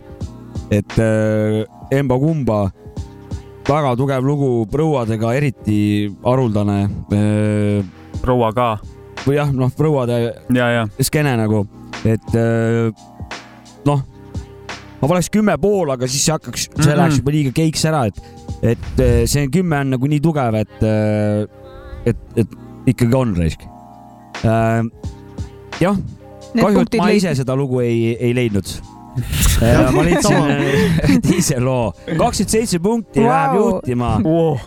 et äh, emba-kumba, väga tugev lugu prouadega, eriti haruldane äh, proua ka. Või jah, noh, prouade ja, ja. skeene nagu, et äh, noh, ma paneks kümme pool, aga siis see hakkaks, see Mhm. läheks juba liiga keiks ära, et, et äh, see kümme on nagu nii tugev, et, et, et ikkagi on raisk. jah, Need kahju, et punktid ma leid- ise seda lugu ei, ei leidnud. ma leidsin äh, *laughs* teise loo, kakskümmend seitse punkti läheb Vau. juhtima wow..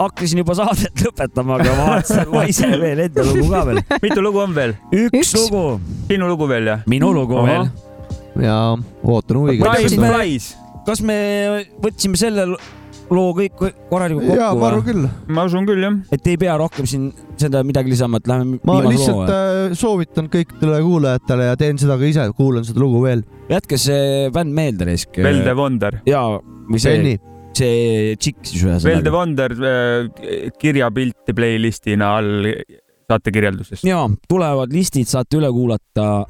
Hakkasin juba saadet lõpetama, aga ma vaatasin, ma ise veel enda lugu ka veel. mitu lugu on veel? üks, lugu, sinu lugu veel jah? minu lugu Ahah. veel ja ootan huviga. Kas me võtsime selle loo kõik korralikult kokku? jaa, ma arvan küll. ma usun küll, jah. et ei pea rohkem siin seda midagi lisama, et läheme ma lihtsalt äh, soovitan kõikidele kuulajatele ja teen seda ka ise, kuulan seda lugu veel. jätke see bänd meelde, Resk. The Wonder. jaa, või see, see tšikk siis ühesõnaga. Well the Wonder äh, kirjapilti playlistina all saate kirjeldusest. ja tulevad listid, saate üle kuulata.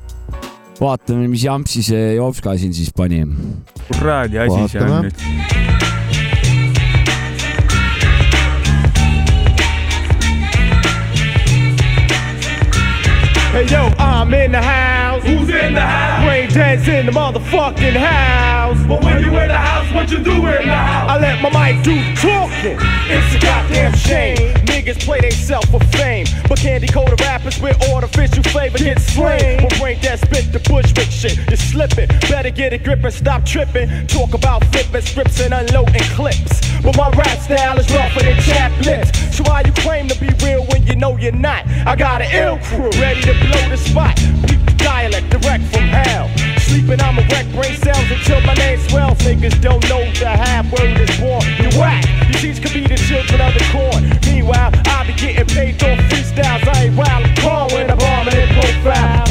vaatame, mis jampsi see Jopska siin siis pani. kuradi asi see on nüüd Hey yo, I'm in the house. Who's in the house? Brain dance in the motherfucking house. But when you in the house, what you do in the house? I let my mic do talking. It's a goddamn shame. Niggas play they self for fame. But candy coated rappers with artificial flavor get slain. When brain dead spit the bushwick shit, you're slipping. Better get a grip and stop tripping. Talk about flipping scripts and unloading clips. But my rap style is rougher than chaplets. So why you claim to be real when you know you're not? I got an ill crew ready to blow the spot. The dialect direct from hell. Sleeping, I'm a wreck brain cells until my name swells. Niggas don't know the half word is born. You whack. These seeds could be the children of the corn. Meanwhile, I be getting paid off freestyles. I ain't wild, I'm when I'm bombing in profile.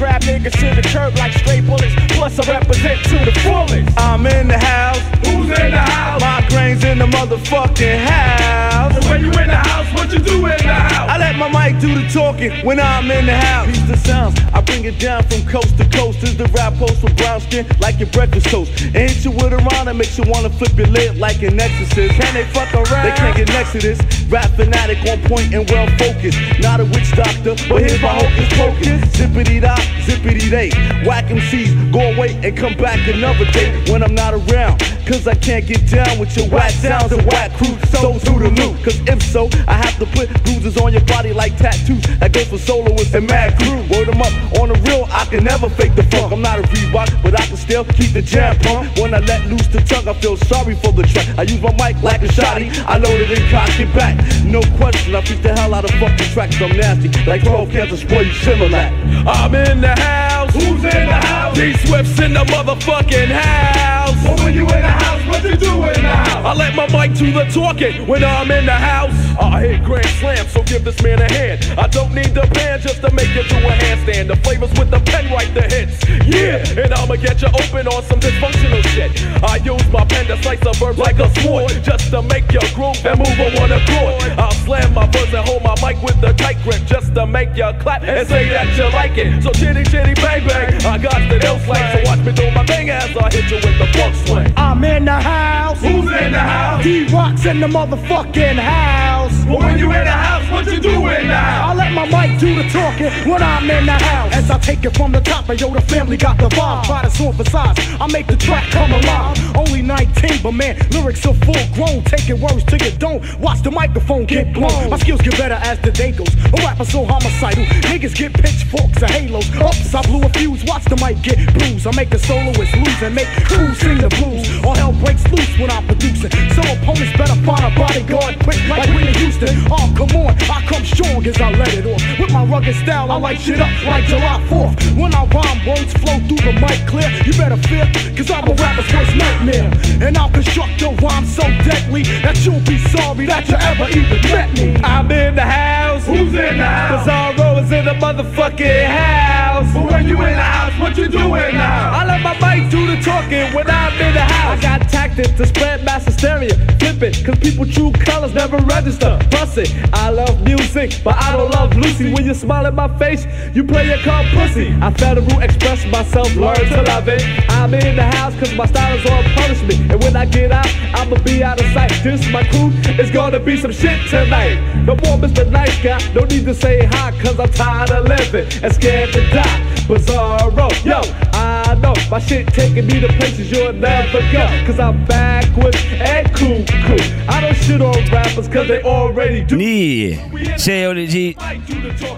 Crap niggas to the curb like straight bullets. Plus, I represent to the fullest. I'm in the house. Who's in the house? My grain's in the motherfucking house. And when you in the house, what you do in the house? I let my mic do the talking when I'm in the house. Piece the sounds, I bring it down from coast to coast. Is the rap post with brown skin like your breakfast toast. And hit you with a rhyme that makes you wanna flip your lid like an exorcist. Can they fuck around? They can't get next to this. Rap fanatic on point and well focused. Not a witch doctor, but here's my hocus pocus. Zippity dot, zippity day. Whack MCs, go away and come back another day when I'm not around. Cause I can't get down with your whack sounds and whack crew. So to the loop. Cause if so, I have to put bruises on your body like tattoos. That goes for soloists and mad crew. Word them up on the real, I can never fake the funk. I'm not a Reebok, but I can still keep the jam pump. When I let loose the tongue, I feel sorry for the track. I use my mic like a shotty. I load it and cock it back. No question, I beat the hell out of fucking tracks. I'm nasty. Like 12 cans of spoil you Similac. I'm in the house. Who's in the house? D Swift's in the motherfucking house. But when you in the house, what you do in the house? I let my mic do the talking when I'm in the house. I hit grand slam, so give this man a hand. I don't need the band just to make you do a handstand. The flavors with the pen write the hits. Yeah, and I'ma get you open on some dysfunctional shit. I use my pen to slice a verbs like a sword, just to make you groove and move on one accord. I'll slam my verse and hold my mic with the tight grip, just to make you clap and say that you like it. So chitty chitty bang bang, I got the ill slang, so watch me do my thing as I hit you with the funk swing. I'm in the house. Who's in the house? D Rock's in the motherfucking house. But when you in the house, what you do in the house? I let my mic do the talking when I'm in the house. As I take it from the top, and yo, the family got the vibe. Try to sort for size, I make the track come alive. Only 19, but man, lyrics are full grown. Taking words to your dome. Watch the microphone get blown. My skills get better as the day goes. A rapper so homicidal, niggas get pitchforks and halos. Oops, I blew a fuse. Watch the mic get bruised. I make the soloist lose and make crews sing the blues. All hell breaks loose when I'm producing. So opponents better find a bodyguard quick like Whitney Houston. Oh, come on, I come strong as I let it off. With my rugged style, I light shit up like July 4th. When I rhyme, words flow through the mic clear. You better fear, cause I'm a rapper's worst nightmare. And I'll construct a rhyme so deadly that you'll be sorry that you ever even met me. I'm in the house. Who's in the house? Bizarro is in the motherfucking house. But when you in the house, what you do now? I let my mic do the talking when I'm in the house. I got tactics to spread mass hysteria. Flip it, cause people true colors never register. Bust it, I love music, but I don't love Lucy. When you smile at my face, you play a called pussy. I federal express myself, learn to love it. I'm in the house cause my style is on punishment. And when I get out, I'ma be out of sight. This my crew, it's gonna be some shit tonight. No more Mr. Nice Guy, no need to say hi cause I'm tired of living and scared to die. Bizarro, yo, I know my shit taking me to places you'll never go. Cause I'm backwards and cool, cool. I don't shit on rappers cause they already do. nii, see oli siis,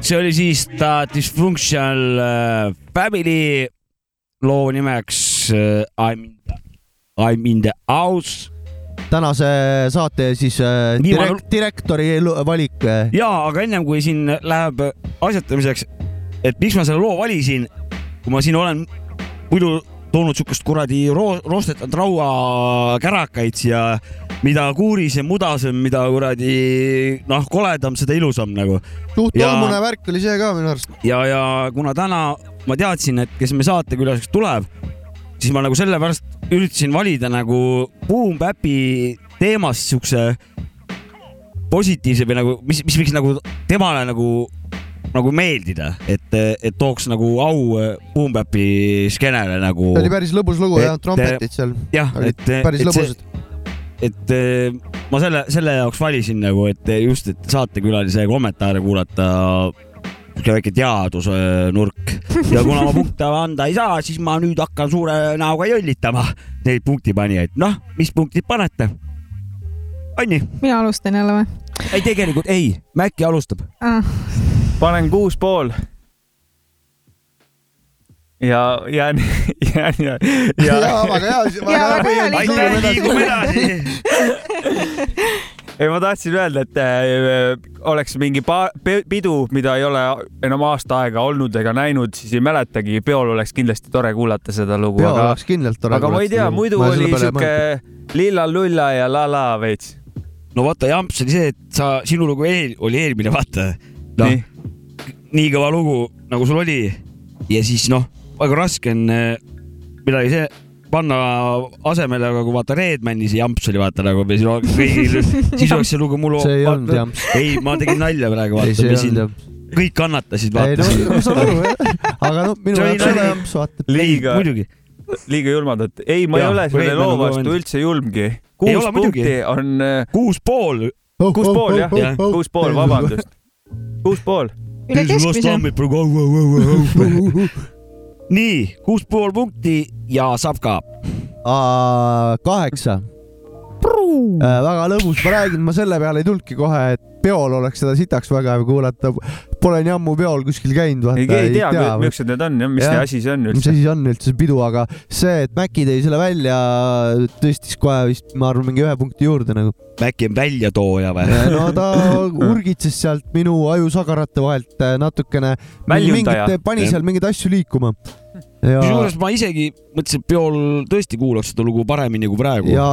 see oli siis ta Dysfunctional äh, Family loo nimeks äh, I'm in the, I'm in the house. tänase saate siis äh, direkt, direktori valik äh, ja, aga ennem kui siin läheb asjatamiseks, et miks ma selle loo valisin, kui ma siin olen muidu toonud siukest kuradi ro roostetanud rauakärakaid siia, mida kuurisem, mudasem, mida kuradi noh, koledam, seda ilusam nagu. suht tolmune värk oli see ka minu arust. ja, ja kuna täna ma teadsin, et kes me saatekülaliseks tuleb, siis ma nagu sellepärast üritasin valida nagu Boom Bap'i teemast siukse positiivse või nagu, mis, mis võiks nagu temale nagu, nagu meeldida, et, et tooks nagu au Boom Bap'i skeenele nagu. see oli päris lõbus lugu ja Et- trompetid seal jah, et, päris lõbusad. et eh, ma selle, selle jaoks valisin nagu, et just, et saatekülalise kommentaare kuulata, siuke väike teadusnurk ja kuna ma punkte anda ei saa, siis ma nüüd hakkan suure näoga jõllitama neid punktipanijaid. noh, mis punktid panete? Anni? mina alustan jälle või ei, tegelikult ei, Mäkki alustab. ah,? Panen kuus pool. ja jään, jään ja, ja. Jaa, väga hea, väga hea, aitäh, liigume edasi. ei, ma tahtsin öelda, et äh, oleks mingi pidu, mida ei ole enam aasta aega olnud ega näinud, siis ei mäletagi, peol oleks kindlasti tore kuulata seda lugu. Peol aga oleks kindlalt tore aga ma ei tea, muidu oli siuke lilla-lulla ja la-la veits. no vaata, jamps oli see, et sa, sinu lugu eel, oli eelmine, vaata. noh, nii kõva lugu, nagu sul oli ja siis noh, väga raske on eh, midagi see panna asemele, aga kui vaata Redmani see jamps oli vaata nagu on kõigil, siis oleks see lugu mul. See ei olnud jamps. ei, ma tegin nalja praegu, vaata, mis siin kõik kannatasid, ei no vaata. ma saan aru jah, aga noh, minu jaoks ei ole jamps, vaata. liiga, liiga julmad, et ei, ma Jah, ei ole selle loo vastu üldse julmgi. Kuus punkti on, kuus pool. kuus pool Jah., kuus pool, vabandust. Kuus pool. üle keskmise. nii, kuus pool punkti ja saab ka. kaheksa. väga lõbus, ma räägin, ma selle peale ei tulnudki kohe, et peol oleks seda sitaks väga hea kuulata. Pole nii ammu peol kuskil käinud, vaata. ei, keegi ei tea, millised need on ja mis Jah. asi see on mis üldse. asi see on üldse see pidu, aga see, et Maci tõi selle välja, tõstis kohe vist, ma arvan, mingi ühe punkti juurde nagu. Mäkki on väljatooja või? no ta *laughs* urgitses sealt minu ajusagarate vahelt äh, natukene. Pani seal mingeid asju liikuma. ja, kusjuures ma isegi mõtlesin, et peol tõesti kuulaks seda lugu paremini kui praegu. ja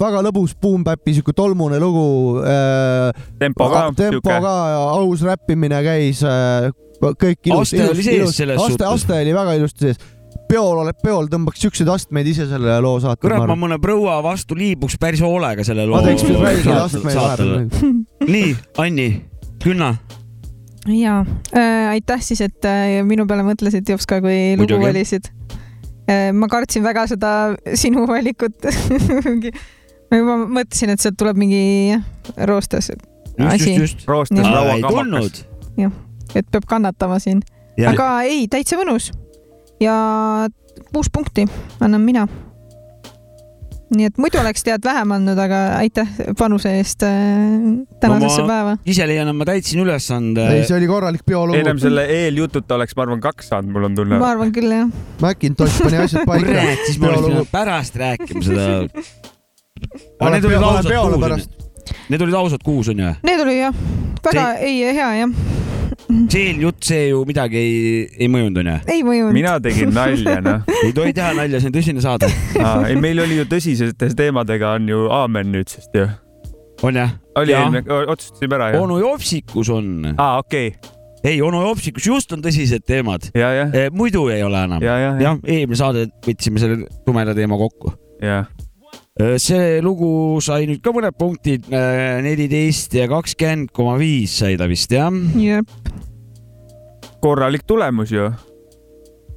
väga lõbus Boom Bapi siuke tolmune lugu äh,. tempo ka tempo ka, aus räppimine käis äh,, kõik ilus. Aste oli sees selles aste, suhtes. aste oli väga ilusti sees. peol oled peol, tõmbaks siukseid astmeid ise selle loo saata. kurat, ma mõne proua vastu liibuks päris hoolega selle loo ma teeks väikseid saat- astmeid vahepeal. nii, Anni, Künna. Ja äh, aitäh siis, et äh, minu peale mõtlesid Jops ka, kui lugu Muidugi. valisid äh,. ma kartsin väga seda sinu valikut. *laughs* ma juba mõtlesin, et sealt tuleb mingi roostes asi. roostes lauakamakas. jah, et peab kannatama siin. Aga ei, täitsa mõnus. ja kuus punkti annan mina. Nii et muidu oleks tead vähem andnud, aga aitäh panuse eest äh, tänasesse No päeva. ise leian, et ma täitsin ülesande. ei, see oli korralik peolugu. ennem selle eeljututa oleks, ma arvan, kaks saanud, mul on tunne. ma arvan küll jah. Macintosh pani asjad paika kurat, siis ma oleks pidanud pärast rääkima seda. *laughs* aga need olid ausad kuus need olid ausad kuus onju. Need oli jah, väga ei hea jah, see eeljutt, see ju midagi ei, ei mõjunud onju. ei mõjunud. mina tegin nalja, noh. *laughs* ei tohi teha nalja, see on tõsine saade. *laughs* ei, meil oli ju tõsisete teemadega on ju aamen nüüdsest ju. on jah? oli Jah. eelmine, otsustasime ära ju. onu Jopsikus on. aa, okei. ei, onu Jopsikus just on tõsised teemad. ja, jah, muidu ei ole enam. ja, ja, ja, jah, eelmine saade võtsime selle tumeda teema kokku. ja. see lugu sai nüüd ka mõned punktid, neliteist ja kakskümmend koma viis sai ta vist jah. jep, korralik tulemus ju.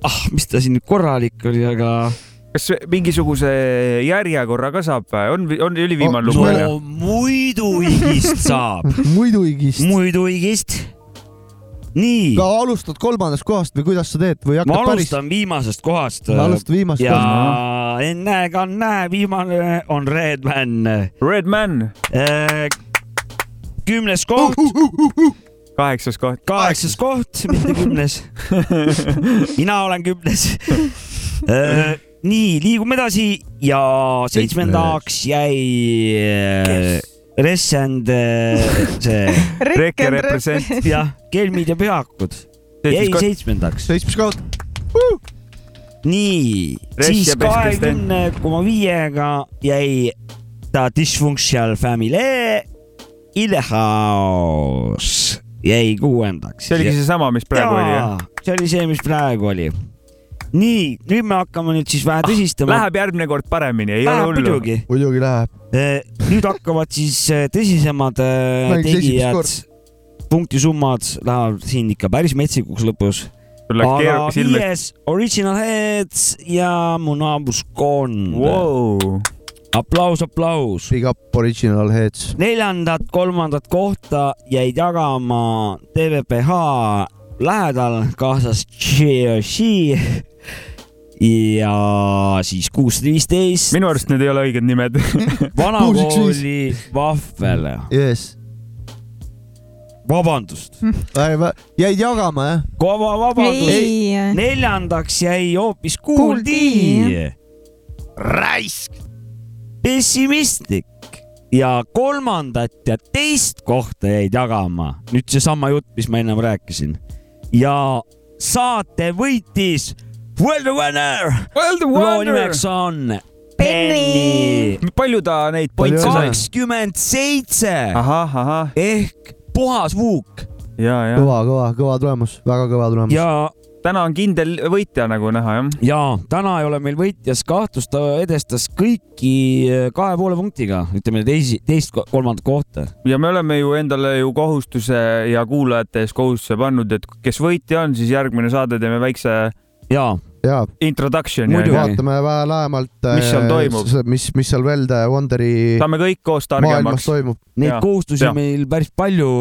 ah, mis ta siin nüüd korralik oli, aga. kas mingisuguse järjekorra ka saab või? on, on, oli viimane Oh, lugu no- *laughs* muiduigist saab, muiduigist. muiduigist. nii, ka alustad kolmandast kohast või kuidas sa teed või ma hakkad päris? alustan viimasest kohast. alusta viimast ja kohast. enne-kanne viimane on Redman. Red Man, kümnes koht, *laughs* kaheksas koht. kaheksas koht, mitte *laughs* kümnes. mina olen kümnes. nii, liigume edasi ja seitsmendaks jäi äh, Ressend, see *laughs* Reke represent. jah, kelmid ja pühakud jäi seitsmendaks. seitsmes koht. nii, Rest siis kahekümne koma viiega jäi ta Dysfunctional Family in the house jäi kuuendaks. see oligi seesama, mis praegu oli, jah? see oli see, mis praegu oli. nii, nüüd me hakkame nüüd siis vähe tõsistama. Läheb järgmine kord paremini, ei ole Läheb hullu. muidugi. läheb. nüüd hakkavad siis eh, tõsisemad eh, tegijad punktisummad lähevad siin ikka päris metsikuks lõpus. Aga viies Original Heads ja mu naabuskond wow.. aplaus, aplaus. Big up Original Heads. neljandat, kolmandat kohta jäid jagama TVPH lähedal kaasas GOC ja siis kuussada viisteist. minu arust need ei ole õiged nimed. *laughs* vanakooli vahvel. Yes. vabandust. jäid jagama, jah? Kova vabandust Ei.. neljandaks jäi hoopis Kuuldi. raisk. Pessimistlik ja kolmandat ja teist kohta jäid jagama. nüüd seesama jutt, mis ma ennem rääkisin. ja saate võitis the winner. Well loo winner. nimeks on Penny. palju ta neid pointse sai? kakskümmend seitse ehk puhas vuuk. ja, ja. kõva, kõva, kõva tulemus, väga kõva tulemus. ja täna on kindel võitja nagu näha, jah? ja täna ei ole meil võitjas kahtlust, ta edestas kõiki eh, kahe poole punktiga, ütleme teisi, teist, kolmandat kohta. ja me oleme ju endale ju kohustuse ja kuulajate ees kohustuse pannud, et kes võitja on, siis järgmine saade teeme väikse ja, ja introduction'i. vaatame vähe lähemalt, Mis seal toimub? mis, mis seal Velde Wonderi saame kõik koos targemaks. Neid kohustusi on meil päris palju,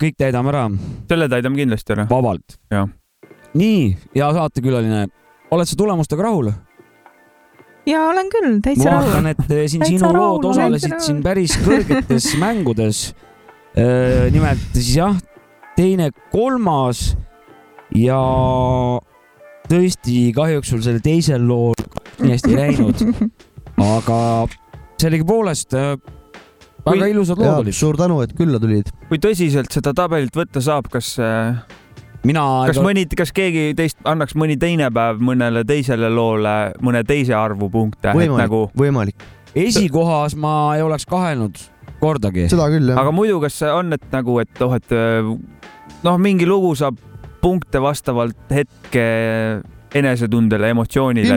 kõik täidame ära selle täidame kindlasti ära. vabalt. jah. nii, hea saatekülaline, oled sa tulemustega rahul? ja olen küll, ma täitsa vaatan, rahul. et eh, siin Täitsa sinu rahul lood osalesid siin päris kõrgetes *laughs* mängudes. nimelt siis jah, teine, kolmas ja tõesti kahjuks sul sellel teisel lool nii hästi ei läinud, *laughs* aga sellegipoolest äh, väga ilusad lood olid. suur tänu, et külla tulid. kui tõsiselt seda tabelit võtta saab, kas, mina, kas mõni, kas keegi teist annaks mõni teine päev mõnele teisele loole mõne teise arvu punkte, et võimalik nagu, võimalik. esikohas ma ei oleks kahelnud kordagi. seda küll, jah. aga muidu, kas see on, et nagu, et oh, et noh, mingi lugu saab punkte vastavalt hetke enesetundele, emotsioonile,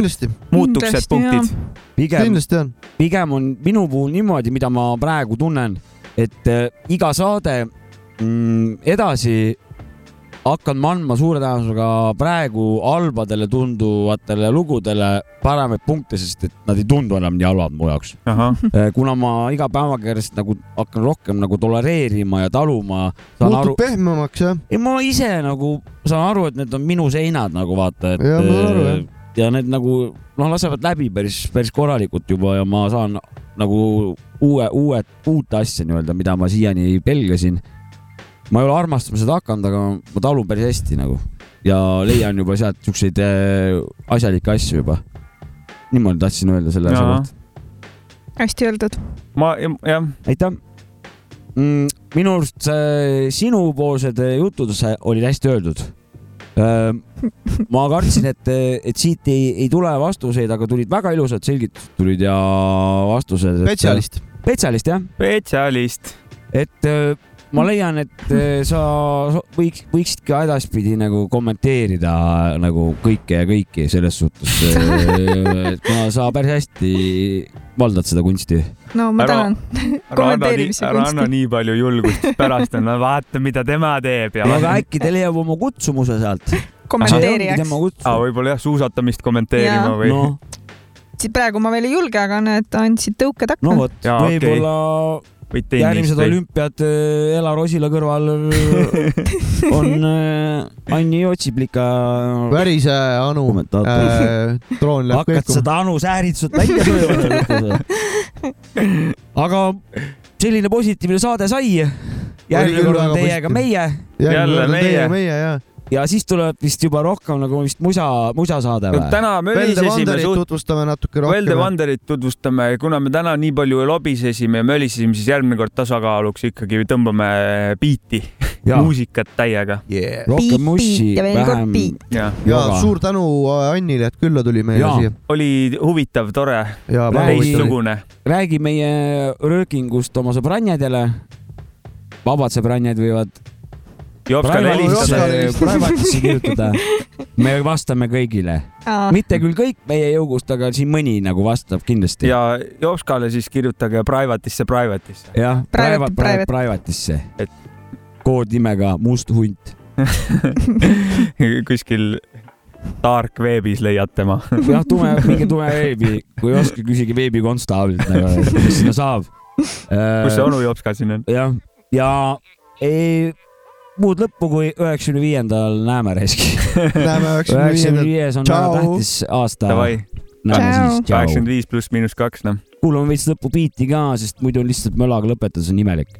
muutuks need Kindlasti, punktid. pigem, kindlasti on. pigem on minu puhul niimoodi, mida ma praegu tunnen, et äh, iga saade mm, edasi hakkan ma andma suure tõenäosusega praegu halbadele tunduvatele lugudele paremaid punkte, sest et nad ei tundu enam nii halvad mu jaoks. kuna ma iga päevaga järjest nagu hakkan rohkem nagu tolereerima ja taluma, saan muutub aru, pehmemaks, jah. ei ma ise nagu saan aru, et need on minu seinad nagu vaata, et saan aru, jah. ja need nagu noh, lasevad läbi päris, päris korralikult juba ja ma saan nagu uue, uue, uut asja nii-öelda, mida ma siiani pelgasin. Ma ei ole armastama seda hakanud, aga ma talun päris hästi nagu ja leian juba sealt siukseid äh, asjalikke asju juba. niimoodi tahtsin öelda selle asja kohta. hästi öeldud. ma, jah, aitäh mm,. minu arust see sinupoolsed jutud see olid hästi öeldud. ma kartsin, et, et siit ei, ei tule vastuseid, aga tulid väga ilusad selgitused tulid ja vastused. spetsialist. spetsialist jah, spetsialist. et äh, ma leian, et äh, sa võiks, võiksid ka edaspidi nagu kommenteerida nagu kõike ja kõiki selles suhtes, et kuna sa päris hästi valdad seda kunsti. no ma Ära- tänan. kommenteerimise ära anna kunsti. nii palju julgust, pärast on, vaata, mida tema teeb ja. aga äkki ta leiab oma kutsumuse sealt. kommenteerijaks. aa, võib-olla jah, suusatamist kommenteerima Jaa. või noh, praegu ma veel ei julge, aga näed, andsid tõuke takka no. vot, Jaa, okei. Võib-olla võid järgmised tennist või? olümpiad äh, Ela Rosila kõrval on äh, Anni Otsiplika. värise Anu äh,, troon läheb hakkad kõikuma. seda Anu sääritsut välja sööma. aga selline positiivne saade sai. järgmine kord on teiega meie Jälle meie. meie, ja. Ja siis tuleb vist juba rohkem nagu vist musa, musasaade või? täna Velde mölisesime suht-, tutvustame natuke Velde rohkem. Wanderit tutvustame, kuna me täna nii palju lobisesime ja mölisesime, siis järgmine kord tasakaaluks ikkagi tõmbame biiti. *laughs* muusikat täiega yeah.. rohkem mussi, vähem. ja, ja suur tänu Annile, et külla tuli meile Jaa. siia. oli huvitav, tore, ja teistsugune. räägi meie röökingust oma sõbrannadele. vabad sõbrannad võivad Jopskale helistada. private'isse kirjutada. me vastame kõigile. Mitte küll kõik meie jõugust, aga siin mõni nagu vastab kindlasti. ja Jopskale siis kirjutage private'isse, private'isse. jah, Private, private, private, private. private'isse. koodnimega Must hunt. *laughs* kuskil dark veebis leiad tema. *laughs* jah, tume, minge tume veebi, kui ei oska, küsige veebikonstaablilt nagu, et kuidas sinna saab. kus see onu Jopska siin on? jah, ja ei muud lõppu kui üheksakümne viiendal näeme raisk. *laughs* üheksakümne viies on väga tähtis aasta. kaheksakümmend viis pluss miinus kaks, noh. kuulame veits lõppu biiti ka, sest muidu lihtsalt mölaga lõpetades on imelik.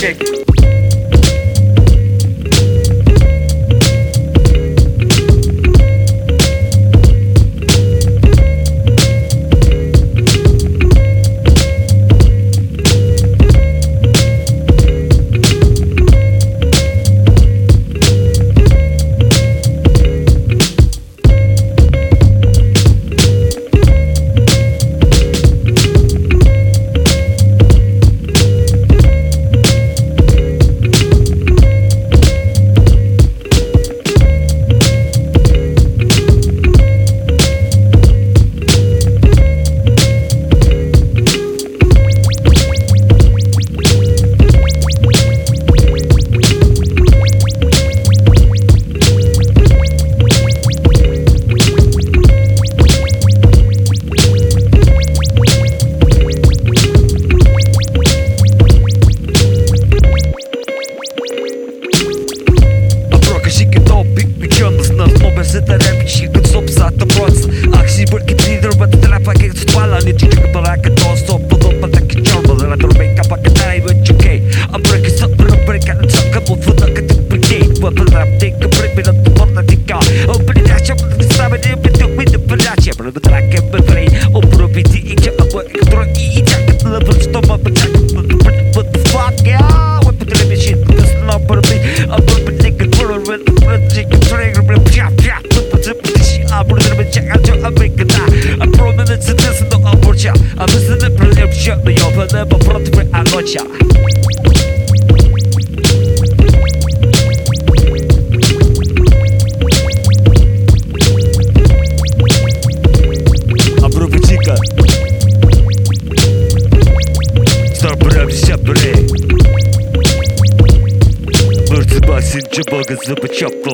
Check.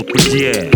кто где.